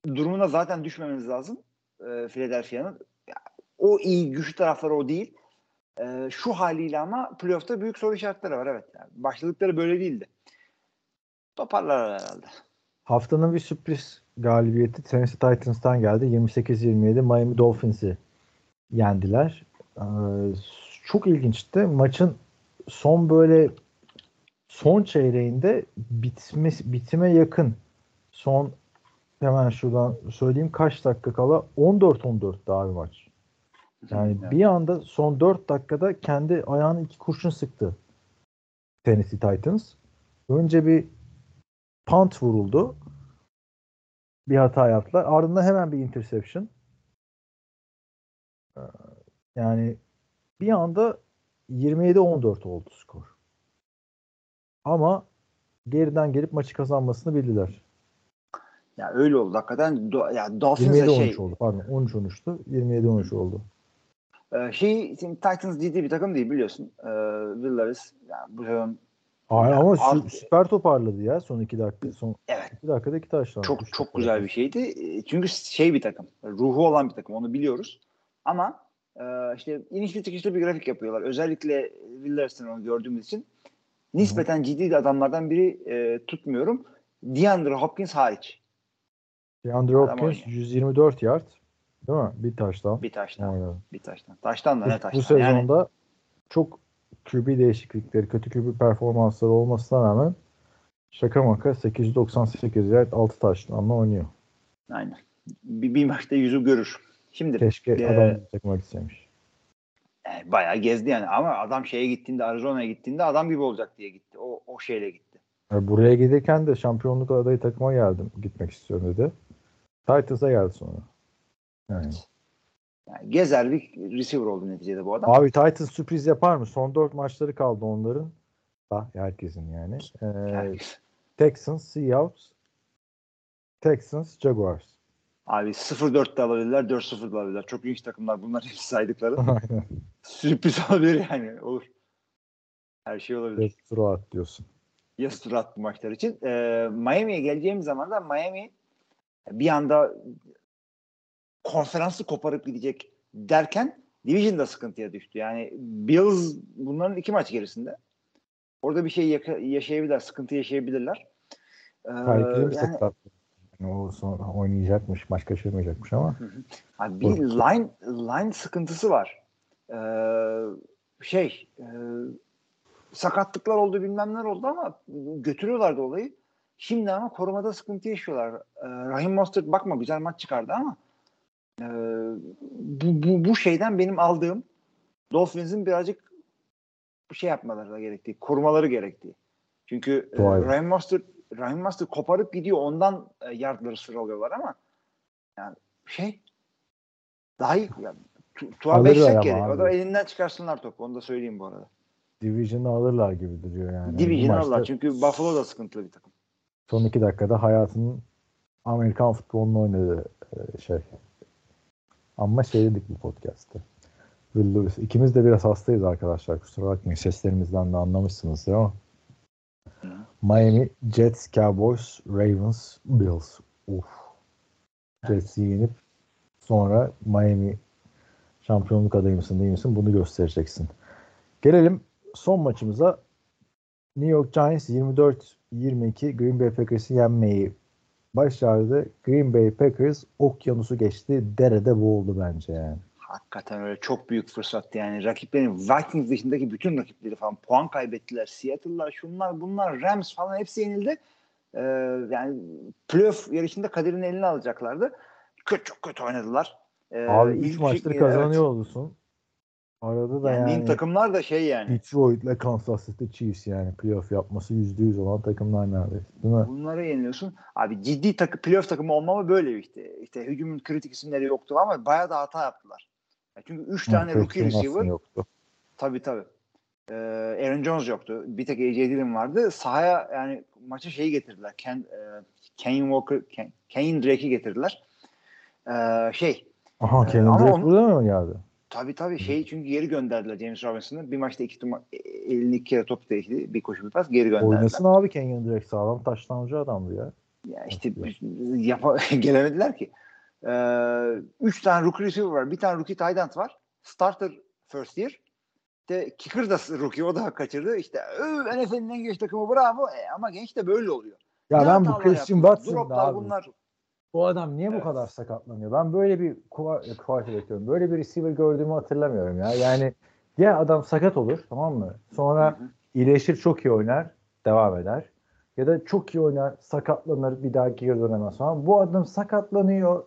[SPEAKER 5] durumuna zaten düşmemeniz lazım. E, Philadelphia'nın o iyi güçlü tarafları o değil. E, şu haliyle ama playoff'ta büyük soru işaretleri var evet. Yani başladıkları böyle değildi. Toparlar herhalde.
[SPEAKER 4] Haftanın bir sürpriz galibiyeti Tennessee Titans'tan geldi. 28-27 Miami Dolphins'i yendiler. Ee, çok ilginçti. Maçın son böyle son çeyreğinde bitme, bitime yakın son hemen şuradan söyleyeyim kaç dakika kala 14-14 daha bir maç. Yani evet. bir anda son 4 dakikada kendi ayağını iki kurşun sıktı Tennessee Titans. Önce bir punt vuruldu. Bir hata yaptılar. Ardından hemen bir interception. Ee, yani bir anda 27-14 oldu skor. Ama geriden gelip maçı kazanmasını bildiler.
[SPEAKER 5] Ya öyle oldu hakikaten. Do ya
[SPEAKER 4] Dolphins 27-13 şey... oldu pardon. 13-13'tü. 27-13 oldu.
[SPEAKER 5] Ee, şey Titans ciddi bir takım değil biliyorsun. Ee, Villaris yani bu sezon
[SPEAKER 4] Hayır ama alt, süper toparladı ya son iki dakika. Son
[SPEAKER 5] evet.
[SPEAKER 4] iki dakikada iki taştan.
[SPEAKER 5] Çok çok güzel bir şeydi. Ee, çünkü şey bir takım. Ruhu olan bir takım. Onu biliyoruz. Ama e, işte inişli çıkışlı bir grafik yapıyorlar. Özellikle Villaris'ten onu gördüğümüz için nispeten Hı. ciddi adamlardan biri e, tutmuyorum. DeAndre Hopkins hariç.
[SPEAKER 4] DeAndre Hopkins
[SPEAKER 5] oynuyor.
[SPEAKER 4] 124 yard. Değil mi? Bir taştan.
[SPEAKER 5] Bir taştan.
[SPEAKER 4] Oynadı.
[SPEAKER 5] Bir taştan. Taştan da
[SPEAKER 4] Bu,
[SPEAKER 5] ne
[SPEAKER 4] bu
[SPEAKER 5] taştan? Yani
[SPEAKER 4] sezonda çok QB değişiklikleri, kötü QB performansları olmasına rağmen şaka maka 898 yard 6 taştanla oynuyor.
[SPEAKER 5] aynen. Bir, bir maçta yüzü görür. Şimdi
[SPEAKER 4] Keşke
[SPEAKER 5] Ee,
[SPEAKER 4] adam takmak istemiş.
[SPEAKER 5] e, bayağı gezdi yani ama adam şeye gittiğinde Arizona'ya gittiğinde adam gibi olacak diye gitti. O, o şeyle gitti.
[SPEAKER 4] Yani buraya gelirken de şampiyonluk adayı takıma geldim. Gitmek istiyorum dedi. Titans'a geldi sonra. Yani.
[SPEAKER 5] Yani gezer bir receiver oldu neticede bu adam.
[SPEAKER 4] Abi Titans sürpriz yapar mı? Son 4 maçları kaldı onların. Da herkesin yani. Ee,
[SPEAKER 5] Yani,
[SPEAKER 4] Texans, Seahawks, Texans, Jaguars.
[SPEAKER 5] abi 0-4 de alabilirler, 4-0 da alabilirler. Çok ilginç takımlar bunlar hepsi saydıkları. Sürpriz olabilir yani. Olur. Her şey olabilir.
[SPEAKER 4] Evet, tura at diyorsun.
[SPEAKER 5] Yas tur attı maçlar için. Ee, Miami'ye geleceğimiz zaman da Miami bir anda konferansı koparıp gidecek derken Division'da sıkıntıya düştü. Yani Bills bunların iki maç gerisinde. Orada bir şey yaka- yaşayabilirler, sıkıntı yaşayabilirler. Ee,
[SPEAKER 4] Harika bir
[SPEAKER 5] yani.
[SPEAKER 4] Yani o sonra oynayacakmış, maç kaçırmayacakmış ama.
[SPEAKER 5] abi bir line line sıkıntısı var. Ee, şey e, sakatlıklar oldu bilmem neler oldu ama götürüyorlardı olayı. Şimdi ama korumada sıkıntı yaşıyorlar. Ee, Rahim Mostert bakma güzel maç çıkardı ama e, bu, bu, bu şeyden benim aldığım Dolphins'in birazcık bir şey yapmaları da gerektiği, korumaları gerektiği. Çünkü e. Rahim Mostert Rahim Mostert koparıp gidiyor ondan e, yardları sıralıyorlar ama yani şey daha iyi yani, tu,
[SPEAKER 4] Alırlar
[SPEAKER 5] beşsek. O da elinden çıkarsınlar topu. Onu da söyleyeyim bu arada.
[SPEAKER 4] Division'ı alırlar gibi duruyor yani. Bu
[SPEAKER 5] Division
[SPEAKER 4] maçta
[SPEAKER 5] alırlar. Çünkü Buffalo da sıkıntılı bir takım.
[SPEAKER 4] Son iki dakikada hayatının Amerikan futbolunu oynadı e, şey. Ama şey dedik bu podcast'te. Will Lewis. İkimiz de biraz hastayız arkadaşlar. Kusura bakmayın. Seslerimizden de anlamışsınızdır ama. Miami, Jets, Cowboys, Ravens, Bills. Uf. Jets'i yenip sonra Miami şampiyonluk adayı mısın değil misin bunu göstereceksin. Gelelim son maçımıza. New York Giants 24-22 Green Bay Packers'ı yenmeyi başardı. Green Bay Packers okyanusu geçti. Derede boğuldu bence yani.
[SPEAKER 5] Hakikaten öyle çok büyük fırsattı yani. Rakiplerin Vikings dışındaki bütün rakipleri falan puan kaybettiler. Seattle'lar, şunlar, bunlar, Rams falan hepsi yenildi. Ee, yani playoff yarışında kaderini eline alacaklardı. Kötü çok kötü oynadılar. Ee,
[SPEAKER 4] Abi
[SPEAKER 5] ilk
[SPEAKER 4] 3 maçtır kazanıyor
[SPEAKER 5] evet.
[SPEAKER 4] olursun. Arada da
[SPEAKER 5] Yendiğin
[SPEAKER 4] yani
[SPEAKER 5] takımlar da şey yani.
[SPEAKER 4] Detroit'le Kansas City Chiefs yani playoff yapması %100 olan takımlar neredeyse. Değil mi?
[SPEAKER 5] Bunlara yeniliyorsun. Abi ciddi takı, playoff takımı olmama böyle işte. İşte hücumun kritik isimleri yoktu ama bayağı da hata yaptılar. Ya çünkü 3 tane rookie receiver
[SPEAKER 4] yoktu.
[SPEAKER 5] Tabii tabii. Ee, Aaron Jones yoktu. Bir tek AJ Dillon vardı. Sahaya yani maça şeyi getirdiler. Ken, e, Kenyon Walker, Ken, Kenyon Drake'i getirdiler. Ee, şey
[SPEAKER 4] Aha Kevin
[SPEAKER 5] ama
[SPEAKER 4] Drake
[SPEAKER 5] onu-
[SPEAKER 4] burada mı geldi?
[SPEAKER 5] Tabii tabii şey çünkü geri gönderdiler James Robinson'ı. Bir maçta iki tuma, e, elini iki kere top değdi. Bir koşu bir pas geri gönderdiler.
[SPEAKER 4] Oynasın abi Kenyon Drake sağlam taşlamacı adamdı ya.
[SPEAKER 5] Ya işte yapa, gelemediler ki. Ee, üç tane rookie receiver var. Bir tane rookie tight end var. Starter first year. İşte kicker da rookie o da kaçırdı. İşte NFL'in en genç takımı bravo. E, ama genç de böyle oluyor.
[SPEAKER 4] Ya
[SPEAKER 5] Ne
[SPEAKER 4] ben bu Christian? Watson'da abi.
[SPEAKER 5] bunlar.
[SPEAKER 4] Bu adam niye
[SPEAKER 5] Evet.
[SPEAKER 4] bu kadar sakatlanıyor? Ben böyle bir kuva- quarterback diyorum. Böyle bir receiver gördüğümü hatırlamıyorum ya. Yani ya adam sakat olur tamam mı? Sonra
[SPEAKER 5] Hı hı.
[SPEAKER 4] iyileşir çok iyi oynar. Devam eder. Ya da çok iyi oynar sakatlanır bir daha geri dönemez falan. Bu adam sakatlanıyor.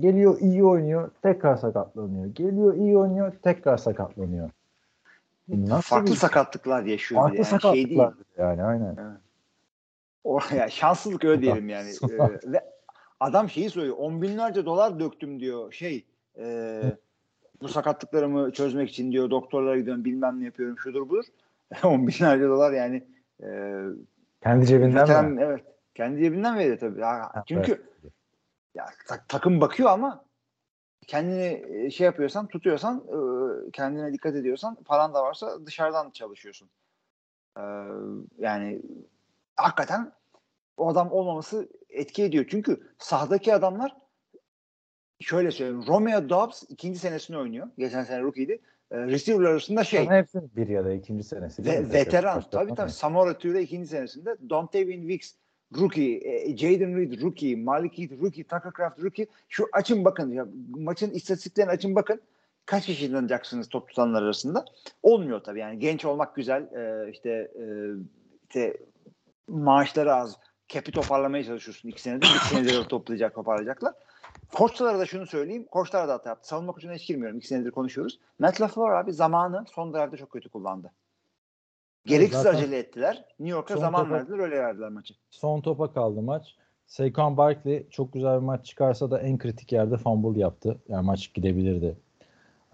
[SPEAKER 4] Geliyor iyi oynuyor. Tekrar sakatlanıyor. Geliyor iyi oynuyor. Tekrar sakatlanıyor. Nasıl
[SPEAKER 5] Farklı
[SPEAKER 4] bir
[SPEAKER 5] sakatlıklar yaşıyor.
[SPEAKER 4] farklı.
[SPEAKER 5] Yani şey değil.
[SPEAKER 4] sakatlıklar yani aynen.
[SPEAKER 5] O, ya şanssızlık öyle diyelim yani. Ee, ve adam şeyi söylüyor. On binlerce dolar döktüm diyor. Şey e, bu sakatlıklarımı çözmek için diyor doktorlara gidiyorum bilmem ne yapıyorum şudur budur. On binlerce dolar yani e,
[SPEAKER 4] Kendi cebinden
[SPEAKER 5] veteran-
[SPEAKER 4] mi?
[SPEAKER 5] evet. Kendi cebinden veriyor tabii. Ya, çünkü ya, ta- takım bakıyor ama kendini e, şey yapıyorsan tutuyorsan e, kendine dikkat ediyorsan paran da varsa dışarıdan çalışıyorsun. E, yani hakikaten o adam olmaması etki ediyor. Çünkü sahadaki adamlar şöyle söyleyeyim. Romeo Dobbs ikinci senesini oynuyor. Geçen sene rookie'ydi. E, receiver arasında şey
[SPEAKER 4] Şey, hepsinin bir ya da ikinci senesi.
[SPEAKER 5] ve, veteran.
[SPEAKER 4] Başta
[SPEAKER 5] Tabii tabii. Samora Türe ikinci senesinde. Dontavin Wicks rookie, e, Jaden Reed rookie, Malik Heath rookie, Tucker Craft rookie. Şu açın bakın ya maçın istatistiklerine açın bakın. Kaç kişi inanacaksınız top tutanlar arasında? Olmuyor tabii yani genç olmak güzel. E, işte e, işte maaşları az. Cap'i toparlamaya çalışıyorsun iki senedir. İki senedir toplayacak, toparlayacaklar. Koçlara da şunu söyleyeyim. Koçlar da hata yaptı. Savunma koçuna hiç girmiyorum. İki senedir konuşuyoruz. Matt LaFleur abi zamanı son drive'da çok kötü kullandı. Gereksiz
[SPEAKER 4] Zaten
[SPEAKER 5] acele ettiler. New York'a zaman
[SPEAKER 4] topa-
[SPEAKER 5] verdiler. Öyle verdiler maçı.
[SPEAKER 4] Son topa kaldı maç. Saquon Barkley çok güzel bir maç çıkarsa da en kritik yerde fumble yaptı. Yani maç gidebilirdi.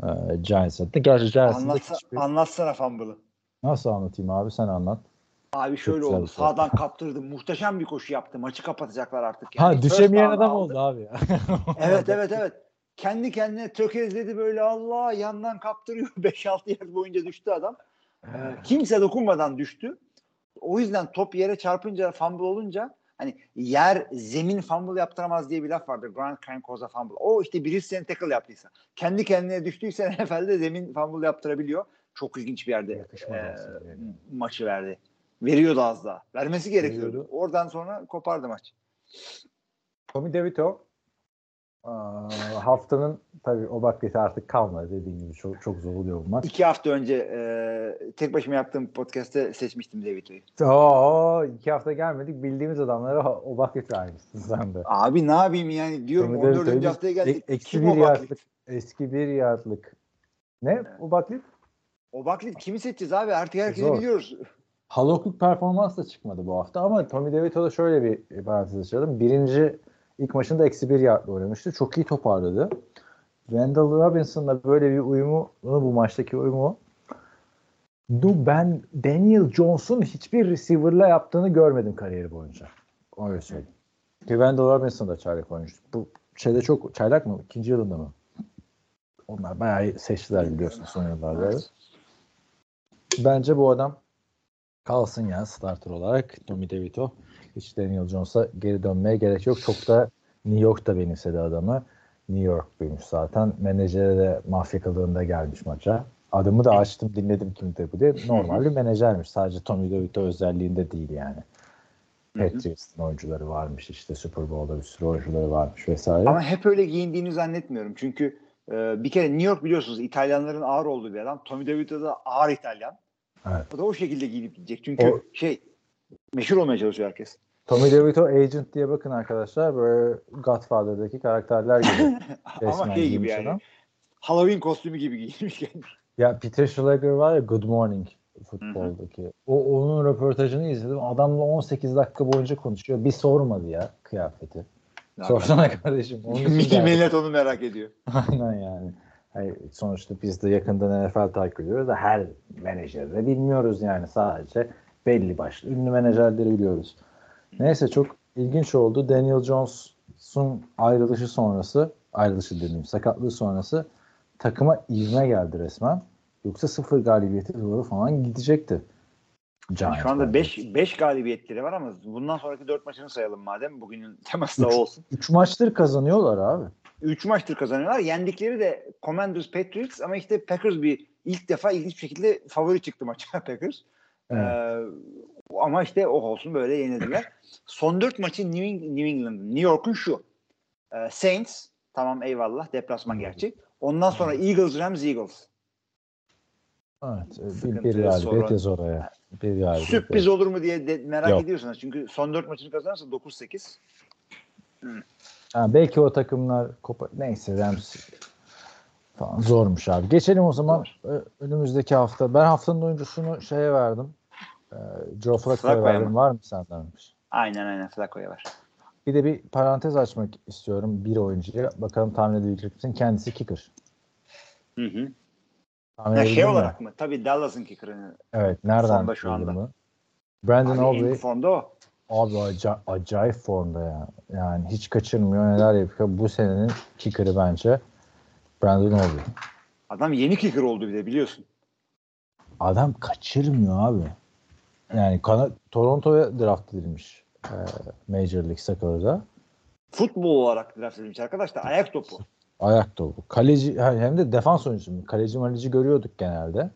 [SPEAKER 4] Ee, Giants'a. Gerçi Giants'ın
[SPEAKER 5] Anlatsa,
[SPEAKER 4] hiçbir...
[SPEAKER 5] Anlatsana fumble'ı.
[SPEAKER 4] Nasıl anlatayım abi sen anlat.
[SPEAKER 5] Abi şöyle oldu. Sağdan kaptırdı. Muhteşem bir koşu yaptı. Maçı kapatacaklar artık. Yani
[SPEAKER 4] Ha düşemeyen adam
[SPEAKER 5] aldı.
[SPEAKER 4] oldu abi.
[SPEAKER 5] Evet evet evet. Kendi kendine tökezledi böyle Allah yandan kaptırıyor. 5-6 yer boyunca düştü adam. Ee, kimse dokunmadan düştü. O yüzden top yere çarpınca fumble olunca hani yer zemin fumble yaptıramaz diye bir laf vardır. Grant Crankoza fumble. O işte birisi seni tackle yaptıysa. Kendi kendine düştüyse NFL'de zemin fumble yaptırabiliyor. Çok ilginç bir yerde e,
[SPEAKER 4] yani.
[SPEAKER 5] maçı verdi. Veriyordu az daha. Vermesi gerekiyordu.
[SPEAKER 4] Veriyordu.
[SPEAKER 5] Oradan sonra kopardı maç.
[SPEAKER 4] Tommy DeVito haftanın tabii o bakleti artık kalmadı dediğim gibi çok çok zor oluyor bu maç.
[SPEAKER 5] İki hafta önce e, tek başıma yaptığım podcast'te seçmiştim David'i.
[SPEAKER 4] Oo, iki hafta gelmedik bildiğimiz adamlara o bakleti vermişsin sen de.
[SPEAKER 5] Abi ne yapayım yani diyorum
[SPEAKER 4] Tommy
[SPEAKER 5] 14.
[SPEAKER 4] DeVito'yu
[SPEAKER 5] haftaya geldik.
[SPEAKER 4] eksi
[SPEAKER 5] Kim
[SPEAKER 4] bir yardlık eski bir yardlık. Ne o baklit?
[SPEAKER 5] O baklit kimi seçeceğiz abi? Artık herkesi
[SPEAKER 4] Zor.
[SPEAKER 5] biliyoruz.
[SPEAKER 4] Halokluk performans da çıkmadı bu hafta ama Tommy DeVito'da şöyle bir parantez açalım. Birinci ilk maçında eksi bir yardla oynamıştı. Çok iyi toparladı. Wendell Robinson'la böyle bir uyumu, bu maçtaki uyumu Du ben Daniel Jones'un hiçbir receiver'la yaptığını görmedim kariyeri boyunca. Öyle söyleyeyim. Ki Wendell Robinson da çaylak oyuncu. Bu şeyde çok çaylak mı? İkinci yılında mı? Onlar bayağı seçtiler biliyorsun son yıllarda.
[SPEAKER 5] Evet.
[SPEAKER 4] Bence bu adam kalsın ya starter olarak Tommy DeVito. Hiç Daniel Jones'a geri dönmeye gerek yok. Çok da New York'ta benimsedi adamı. New York'luymuş zaten. Menajere de mafya kılığında gelmiş maça. Adımı da açtım dinledim kimdi bu diye. Normal bir menajermiş. Sadece Tommy DeVito özelliğinde değil yani. Patriots'ın oyuncuları varmış işte Super Bowl'da bir sürü oyuncuları varmış vesaire.
[SPEAKER 5] Ama hep öyle giyindiğini zannetmiyorum. Çünkü e, bir kere New York biliyorsunuz İtalyanların ağır olduğu bir adam. Tommy DeVito da ağır İtalyan.
[SPEAKER 4] Evet.
[SPEAKER 5] O da o şekilde giyinip gidecek. Çünkü
[SPEAKER 4] O-
[SPEAKER 5] şey meşhur olmaya çalışıyor herkes.
[SPEAKER 4] Tommy DeVito Agent diye bakın arkadaşlar böyle Godfather'daki karakterler gibi.
[SPEAKER 5] Ama şey gibi yani.
[SPEAKER 4] adam.
[SPEAKER 5] Halloween kostümü gibi giyinmiş.
[SPEAKER 4] Ya Peter Schlegel var ya Good Morning futboldaki. O onun röportajını izledim. Adamla 18 dakika boyunca konuşuyor. Bir sormadı ya kıyafeti. Sorsana kardeşim. Onun.
[SPEAKER 5] Millet onu merak ediyor.
[SPEAKER 4] Aynen yani. Hayır, sonuçta biz de yakından NFL takip ediyoruz da her menajeri de bilmiyoruz yani sadece belli başlı ünlü menajerleri biliyoruz. Neyse çok ilginç oldu. Daniel Jones'un ayrılışı sonrası, ayrılışı dediğim sakatlığı sonrası takıma ivme geldi resmen. Yoksa sıfır galibiyeti doğru falan gidecekti. Giants
[SPEAKER 5] Şu anda
[SPEAKER 4] bence.
[SPEAKER 5] 5 5 galibiyetleri var ama bundan sonraki 4 maçını sayalım madem. Bugünün teması da olsun.
[SPEAKER 4] Üç maçtır kazanıyorlar abi.
[SPEAKER 5] 3 maçtır kazanıyorlar. Yendikleri de Commanders Patriots ama işte Packers bir ilk defa ilginç bir şekilde favori çıktı maça Packers.
[SPEAKER 4] Evet.
[SPEAKER 5] Ee, ama işte o olsun böyle yenildiler. Son 4 maçı New, New England'ın. New York'un şu. Ee, Saints tamam eyvallah deplasman gerçi. Ondan sonra Eagles, Rams, Eagles.
[SPEAKER 4] Evet. e, Bir, bir galibiyet yaz oraya. Bir galibiyet.
[SPEAKER 5] Sürpriz olur mu diye de merak
[SPEAKER 4] Yok.
[SPEAKER 5] ediyorsanız. Çünkü son 4 maçını kazanırsa 9-8.
[SPEAKER 4] Ha, belki o takımlar kopar. Neyse Rams falan zormuş abi. Geçelim o zaman Ö- önümüzdeki hafta. Ben haftanın oyuncusunu şeye verdim. Ee, Joe Flacco'ya verdim.
[SPEAKER 5] mı?
[SPEAKER 4] Var mı senden?
[SPEAKER 5] Aynen aynen Flacco'ya var.
[SPEAKER 4] Bir de bir parantez açmak istiyorum bir oyuncuya. Bakalım tahmin edebilecek misin? Kendisi kicker.
[SPEAKER 5] Hı hı.
[SPEAKER 4] Tahmin
[SPEAKER 5] Ha, şey
[SPEAKER 4] mi?
[SPEAKER 5] olarak mı? Tabii Dallas'ın kicker'ını.
[SPEAKER 4] Evet. Nereden
[SPEAKER 5] Formda şu anda.
[SPEAKER 4] bunu? Brandon
[SPEAKER 5] Abi
[SPEAKER 4] Aubrey
[SPEAKER 5] formda o.
[SPEAKER 4] abi aca- acayip formda ya. Yani hiç kaçırmıyor. Neler yapıyor. Bu senenin kicker'ı bence Brandon Aubrey.
[SPEAKER 5] Adam yeni kicker oldu bir de biliyorsun.
[SPEAKER 4] Adam kaçırmıyor abi. Yani kana- Toronto'ya draft edilmiş e, Major League Soccer'da.
[SPEAKER 5] Futbol olarak draft edilmiş arkadaşlar. Ayak topu.
[SPEAKER 4] Ayak topu. Kaleci hem de defans oyuncusu. Kaleci malici görüyorduk genelde.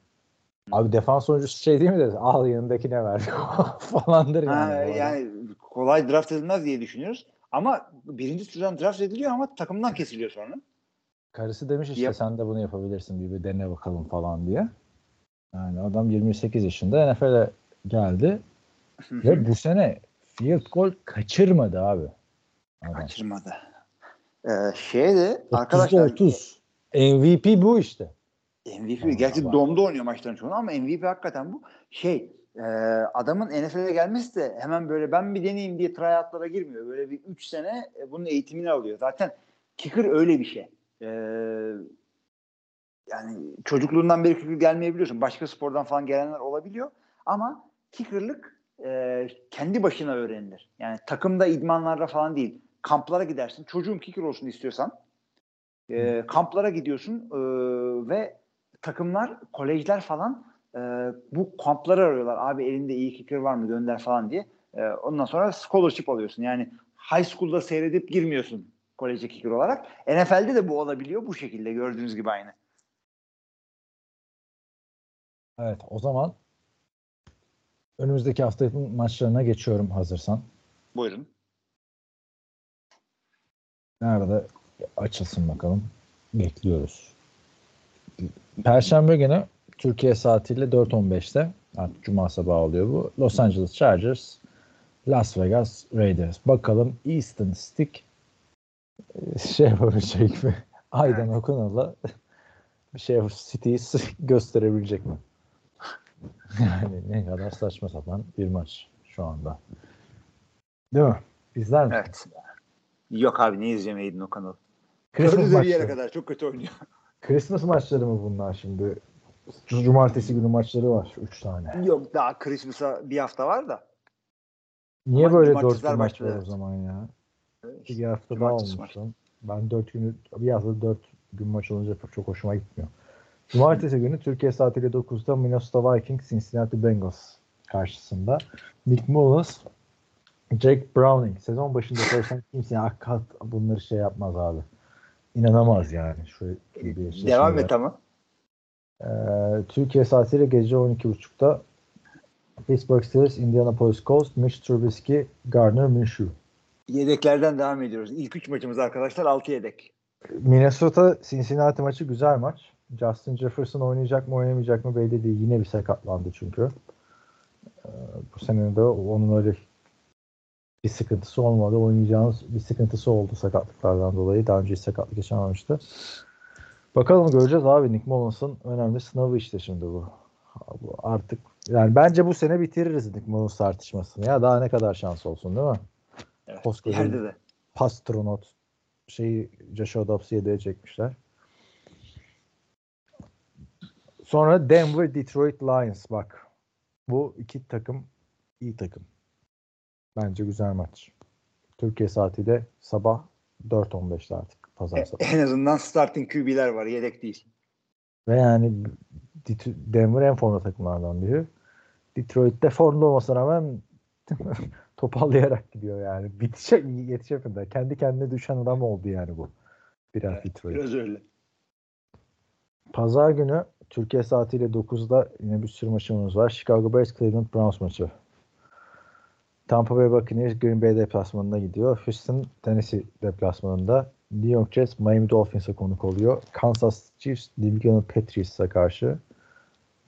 [SPEAKER 4] Abi defans oyuncusu şey değil mi dedi? Al yanındakine ver falandır yani.
[SPEAKER 5] Ha, yani kolay draft edilmez diye düşünüyoruz. Ama birinci turdan draft ediliyor ama takımdan kesiliyor sonra.
[SPEAKER 4] Karısı demiş işte
[SPEAKER 5] Yap.
[SPEAKER 4] sen de bunu yapabilirsin bir, bir dene bakalım falan diye. Yani adam 28 yaşında NFL'e geldi ve bu sene field goal kaçırmadı abi. Adam.
[SPEAKER 5] Kaçırmadı. Ee, şeye de
[SPEAKER 4] 30'da
[SPEAKER 5] arkadaşlar
[SPEAKER 4] 30. MVP bu işte.
[SPEAKER 5] MVP
[SPEAKER 4] Allah
[SPEAKER 5] gerçi
[SPEAKER 4] Allah.
[SPEAKER 5] domda oynuyor maçların çoğunu ama MVP hakikaten bu. Şey e, adamın NFL'e gelmesi de hemen böyle ben bir deneyeyim diye tryoutlara girmiyor. Böyle bir 3 sene e, bunun eğitimini alıyor. Zaten kicker öyle bir şey. E, yani çocukluğundan beri kicker gelmeyebiliyorsun. Başka spordan falan gelenler olabiliyor. Ama kickerlık e, kendi başına öğrenilir. Yani takımda idmanlarda falan değil. Kamplara gidersin. Çocuğum kicker olsun istiyorsan e, kamplara gidiyorsun e, ve takımlar, kolejler falan e, bu kampları arıyorlar. Abi elinde iyi kicker var mı gönder falan diye. E, ondan sonra scholarship alıyorsun. Yani high school'da seyredip girmiyorsun koleje kicker olarak. NFL'de de bu olabiliyor bu şekilde gördüğünüz gibi aynı.
[SPEAKER 4] Evet o zaman önümüzdeki haftanın maçlarına geçiyorum hazırsan.
[SPEAKER 5] Buyurun.
[SPEAKER 4] Nerede açılsın bakalım. Bekliyoruz. Perşembe günü Türkiye saatiyle 4.15'te artık Cuma sabahı oluyor bu. Los Angeles Chargers Las Vegas Raiders. Bakalım Easton Stick e, şey yapabilecek mi? Aydan O'Connell'a bir şey Cities gösterebilecek mi? Yani ne kadar saçma sapan bir maç şu anda. Değil mi? İzler misin?
[SPEAKER 5] Evet. Yok abi ne izleyeceğim Aiden O'Connell.
[SPEAKER 4] Christmas
[SPEAKER 5] Gördüğü bir yere kadar çok kötü oynuyor.
[SPEAKER 4] Christmas maçları mı bunlar şimdi? Cumartesi günü maçları var. Üç tane.
[SPEAKER 5] Yok daha Christmas'a bir hafta var da.
[SPEAKER 4] Niye
[SPEAKER 5] Ama
[SPEAKER 4] böyle dört gün maç var o
[SPEAKER 5] evet.
[SPEAKER 4] zaman ya?
[SPEAKER 5] İşte
[SPEAKER 4] Bir hafta daha
[SPEAKER 5] cumartesi
[SPEAKER 4] olmuş. lan. Ben dört günü, bir hafta dört gün maç olunca çok, hoşuma gitmiyor. Cumartesi günü Türkiye saatiyle 9'da Minnesota Vikings Cincinnati Bengals karşısında. Nick Mullins Jake Browning. Sezon başında söylesen kimse ya, kat bunları şey yapmaz abi. İnanamaz yani. Şu bir şey
[SPEAKER 5] Devam et ama.
[SPEAKER 4] Ee, Türkiye saatiyle gece 12.30'da Pittsburgh Steelers, Indianapolis Colts, Mitch Trubisky, Gardner Minshew.
[SPEAKER 5] Yedeklerden devam ediyoruz. İlk üç maçımız arkadaşlar 6 yedek.
[SPEAKER 4] Minnesota Cincinnati maçı güzel maç. Justin Jefferson oynayacak mı oynamayacak mı belli değil. Yine bir sakatlandı çünkü. Ee, bu sene de onun öyle bir sıkıntısı olmadı. Oynayacağınız bir sıkıntısı oldu sakatlıklardan dolayı. Daha önce hiç sakatlık yaşamamıştı. Bakalım göreceğiz abi. Nick Mullins'ın önemli sınavı işte şimdi bu. Bu Artık yani bence bu sene bitiririz Nick Mullins tartışmasını. Ya daha ne kadar şans olsun değil mi?
[SPEAKER 5] Evet.
[SPEAKER 4] Koskoca. Pastronot şeyi Joshua Dobbs'ı yedeğe çekmişler. Sonra Denver Detroit Lions bak. Bu iki takım iyi takım. Bence güzel maç. Türkiye saatiyle sabah 4.15'te artık pazar sabahı.
[SPEAKER 5] En azından starting QB'ler var. Yedek değil.
[SPEAKER 4] Ve yani Denver en formda takımlardan biri. Detroit'te formda olmasına rağmen toparlayarak gidiyor yani. Bitişe yetişemiyor da. Kendi kendine düşen adam oldu yani bu. Biraz Detroit.
[SPEAKER 5] Biraz öyle.
[SPEAKER 4] Pazar günü Türkiye saatiyle 9'da yine bir sürü maçımız var. Chicago Bears Cleveland Browns maçı. Tampa Bay Buccaneers Green Bay deplasmanına gidiyor. Houston Tennessee deplasmanında. New York Jets Miami Dolphins'a konuk oluyor. Kansas Chiefs New England Patriots'a karşı.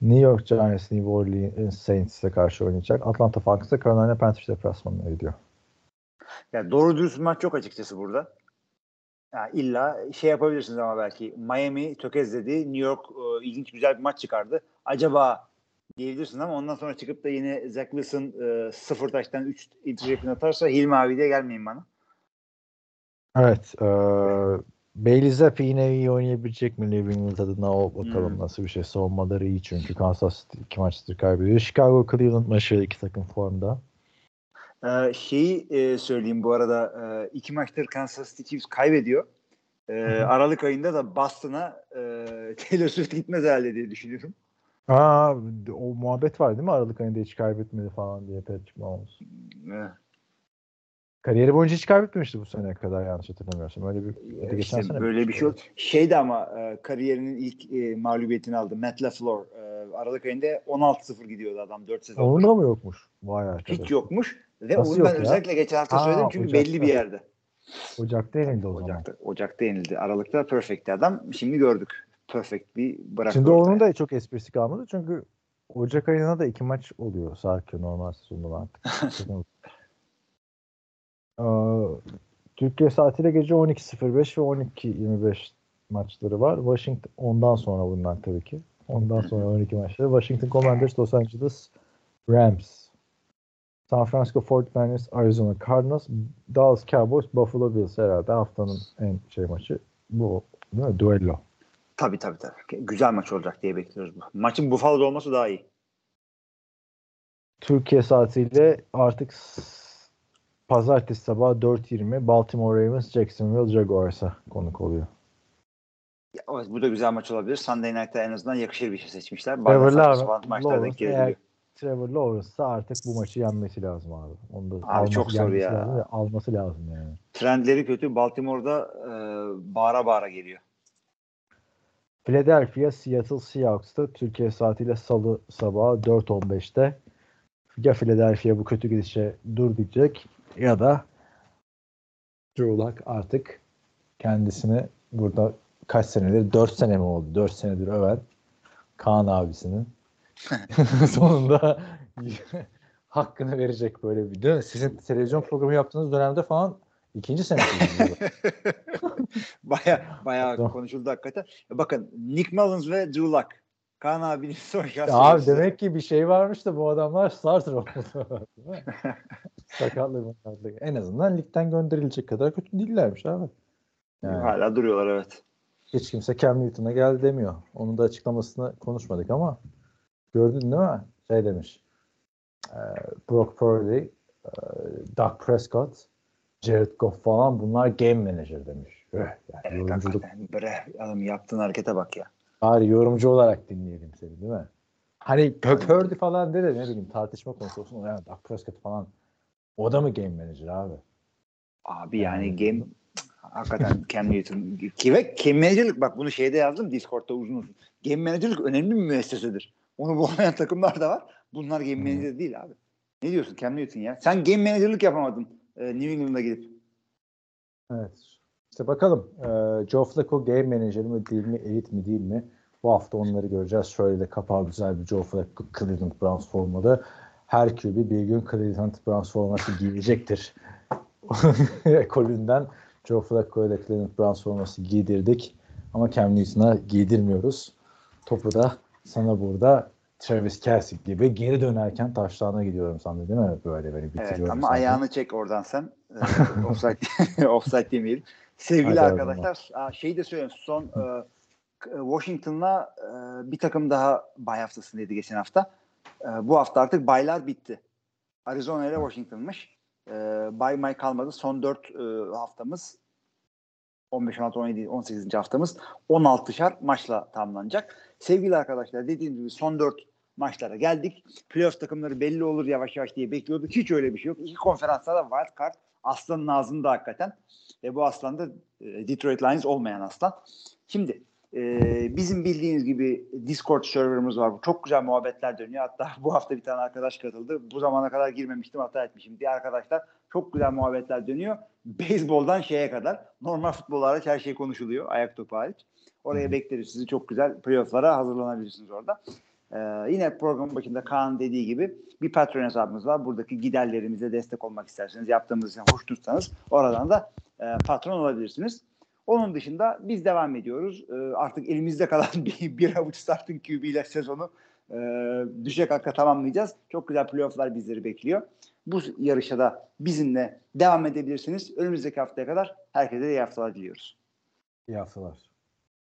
[SPEAKER 4] New York Giants New Orleans Saints'e karşı oynayacak. Atlanta Falcons'a Carolina Panthers deplasmanına gidiyor.
[SPEAKER 5] Ya doğru dürüst maç yok açıkçası burada. Ya illa şey yapabilirsiniz ama belki Miami tökezledi. New York e, ilginç güzel bir maç çıkardı. Acaba diyebilirsin ama ondan sonra çıkıp da yine Zach Wilson e, sıfır taştan 3 interception atarsa Hilmi abi de gelmeyin bana.
[SPEAKER 4] Evet. E, Bailey Zappi yine iyi oynayabilecek mi New England adına o bakalım
[SPEAKER 5] Hmm.
[SPEAKER 4] nasıl bir şey. Savunmaları iyi çünkü Kansas City iki maçtır kaybediyor. Chicago Cleveland maçı iki takım formda.
[SPEAKER 5] Ee, şeyi e, söyleyeyim bu arada e, iki maçtır Kansas City Chiefs kaybediyor.
[SPEAKER 4] Hı.
[SPEAKER 5] Aralık ayında da Boston'a e, Taylor Swift gitmez herhalde diye düşünüyorum.
[SPEAKER 4] Aa, o muhabbet var değil mi? Aralık ayında hiç kaybetmedi falan diye Patrick Mahomes.
[SPEAKER 5] Evet.
[SPEAKER 4] Kariyeri boyunca hiç kaybetmemişti bu seneye kadar yanlış hatırlamıyorsam. Öyle bir de geçen
[SPEAKER 5] İşte
[SPEAKER 4] sene
[SPEAKER 5] böyle bir şey oldu. Şeydi ama e, kariyerinin ilk e, mağlubiyetini aldı. Matt LaFleur. E, Aralık ayında 16-0 gidiyordu adam 4 sezon.
[SPEAKER 4] Onun da mı yokmuş? Vay arkadaş.
[SPEAKER 5] Hiç yokmuş. Ve
[SPEAKER 4] Nasıl
[SPEAKER 5] onu
[SPEAKER 4] yok
[SPEAKER 5] ben
[SPEAKER 4] ya?
[SPEAKER 5] özellikle geçen hafta
[SPEAKER 4] Ha,
[SPEAKER 5] söyledim çünkü
[SPEAKER 4] Ocak'ta.
[SPEAKER 5] belli bir yerde.
[SPEAKER 4] Ocak'ta yenildi o zaman.
[SPEAKER 5] Ocak'ta, Ocak'ta yenildi. Aralıkta perfect'ti adam. Şimdi gördük. Perfect bir bıraktı.
[SPEAKER 4] Şimdi
[SPEAKER 5] ortaya.
[SPEAKER 4] onun da çok esprisi kalmadı çünkü Ocak ayına da iki maç oluyor sarkıyor normal sezonda artık. Ee, Türkiye saatiyle gece 12.05 ve 12.25 maçları var. Washington ondan sonra bundan tabii ki. Ondan sonra 12 maçları. Washington Commanders, Los Angeles Rams, San Francisco 49ers, Arizona Cardinals, Dallas Cowboys, Buffalo Bills herhalde haftanın en şey maçı bu değil mi? Duello.
[SPEAKER 5] Tabii tabii tabii. Güzel maç olacak diye bekliyoruz. bu. Maçın Buffalo'da olması daha iyi.
[SPEAKER 4] Türkiye saatiyle artık pazartesi sabahı 4.20 Baltimore Ravens Jacksonville Jaguars'a konuk oluyor.
[SPEAKER 5] Ya, evet, bu da güzel maç olabilir. Sunday Night'ta en azından yakışır bir şey seçmişler.
[SPEAKER 4] Trevor Lawrence, Trevor Lawrence'sa artık bu maçı yenmesi lazım abi. Onu da
[SPEAKER 5] Abi çok zor ya.
[SPEAKER 4] lazım alması lazım yani.
[SPEAKER 5] Trendleri kötü. Baltimore'da e, bağıra bağıra geliyor.
[SPEAKER 4] Philadelphia Seattle Seahawks'ta Türkiye saatiyle salı sabahı 4.15'te ya Philadelphia bu kötü gidişe dur diyecek ya da Drew Lock artık kendisini burada kaç senedir? 4 sene mi oldu? 4 senedir öven Kaan abisinin. Sonunda hakkını verecek böyle bir değil mi? Sizin televizyon programı yaptığınız dönemde falan ikinci senesiniz.
[SPEAKER 5] Baya baya konuşuldu hakikaten. E, Bakın Nick Mullins ve Drew Lock. Kaan abinin son şansı.
[SPEAKER 4] Abi demek ki bir şey varmış da bu adamlar starter? Sakatlık makatlık. En azından ligden gönderilecek kadar kötü değillermiş abi. Yani
[SPEAKER 5] Hala duruyorlar evet.
[SPEAKER 4] hiç kimse Cam Newton'a geldi demiyor. Onun da açıklamasını konuşmadık ama gördün değil mi? Şey demiş. E, Brock Purdy, e, Doug Prescott, Jared Goff falan bunlar game manager demiş. Öh, yani
[SPEAKER 5] Evet
[SPEAKER 4] yorumculuk.
[SPEAKER 5] Bre, adam yaptığın harekete bak ya.
[SPEAKER 4] Bari yorumcu olarak dinleyelim seni değil mi? Hani Purdy falan de de ne bileyim tartışma konusu olsun. Yani Dak Prescott falan. O da mı game manager abi?
[SPEAKER 5] Abi yani
[SPEAKER 4] Yani-
[SPEAKER 5] game hakikaten Cam Newton ki ve Cam Manager'lık bak bunu şeyde yazdım Discord'da uzun uzun. Game Manager'lık önemli bir müessesedir. Onu bulamayan takımlar da var. Bunlar Game. Manager değil abi. Ne diyorsun Cam Newton ya? Sen Game Manager'lık yapamadın e, New England'a gidip.
[SPEAKER 4] Evet. İşte bakalım. Ee, Joe Flacco game manager mi değil mi, elit mi değil mi? Bu hafta onları göreceğiz. Şöyle de kapağı güzel bir Joe Flacco Cleveland Browns formalı. Her QB bir gün Cleveland Browns forması giyecektir. Ekolünden Joe Flacco'ya da Cleveland Browns forması giydirdik. Ama Cam Newton'a giydirmiyoruz. Topu da sana burada Travis Kelsey gibi geri dönerken taşlarına gidiyorum sandı değil mi? Böyle beni bitiriyorum.
[SPEAKER 5] Evet ama
[SPEAKER 4] sandı.
[SPEAKER 5] ayağını çek oradan sen. Ee, offside, offside demeyelim. Sevgili
[SPEAKER 4] Hadi
[SPEAKER 5] arkadaşlar aa, şey de söyleyeyim son e, Washington'la e, bir takım daha bay haftasındaydı geçen hafta. E, bu hafta artık baylar bitti. Arizona ile Washington'mış. E, bay may kalmadı. Son 4 e, haftamız 15, 16, 17, 18. haftamız 16'şar maçla tamamlanacak. Sevgili arkadaşlar dediğim gibi son 4 maçlara geldik. Playoff takımları belli olur yavaş yavaş diye bekliyorduk. Hiç öyle bir şey yok. İki konferansta da wild card aslanın ağzında hakikaten. Ve bu aslan da e, Detroit Lions olmayan aslan. Şimdi e, bizim bildiğiniz gibi Discord serverımız var. Çok güzel muhabbetler dönüyor. Hatta bu hafta bir tane arkadaş katıldı. Bu zamana kadar girmemiştim hata etmişim diye arkadaşlar. Çok güzel muhabbetler dönüyor. Beyzboldan şeye kadar. Normal futbol hariç her şey konuşuluyor. Ayak topu hariç. Oraya bekleriz sizi. Çok güzel playofflara hazırlanabilirsiniz orada. Ee, yine programın başında Kaan dediği gibi bir patron hesabımız var. Buradaki giderlerimize destek olmak isterseniz, yaptığımız için hoşnutsanız oradan da e, patron olabilirsiniz. Onun dışında biz devam ediyoruz. Ee, artık elimizde kalan bir, bir avuç starting QB ile sezonu e, düşecek hakka tamamlayacağız. Çok güzel playofflar bizleri bekliyor. Bu yarışa da bizimle devam edebilirsiniz. Önümüzdeki haftaya kadar herkese iyi haftalar diliyoruz.
[SPEAKER 4] İyi haftalar.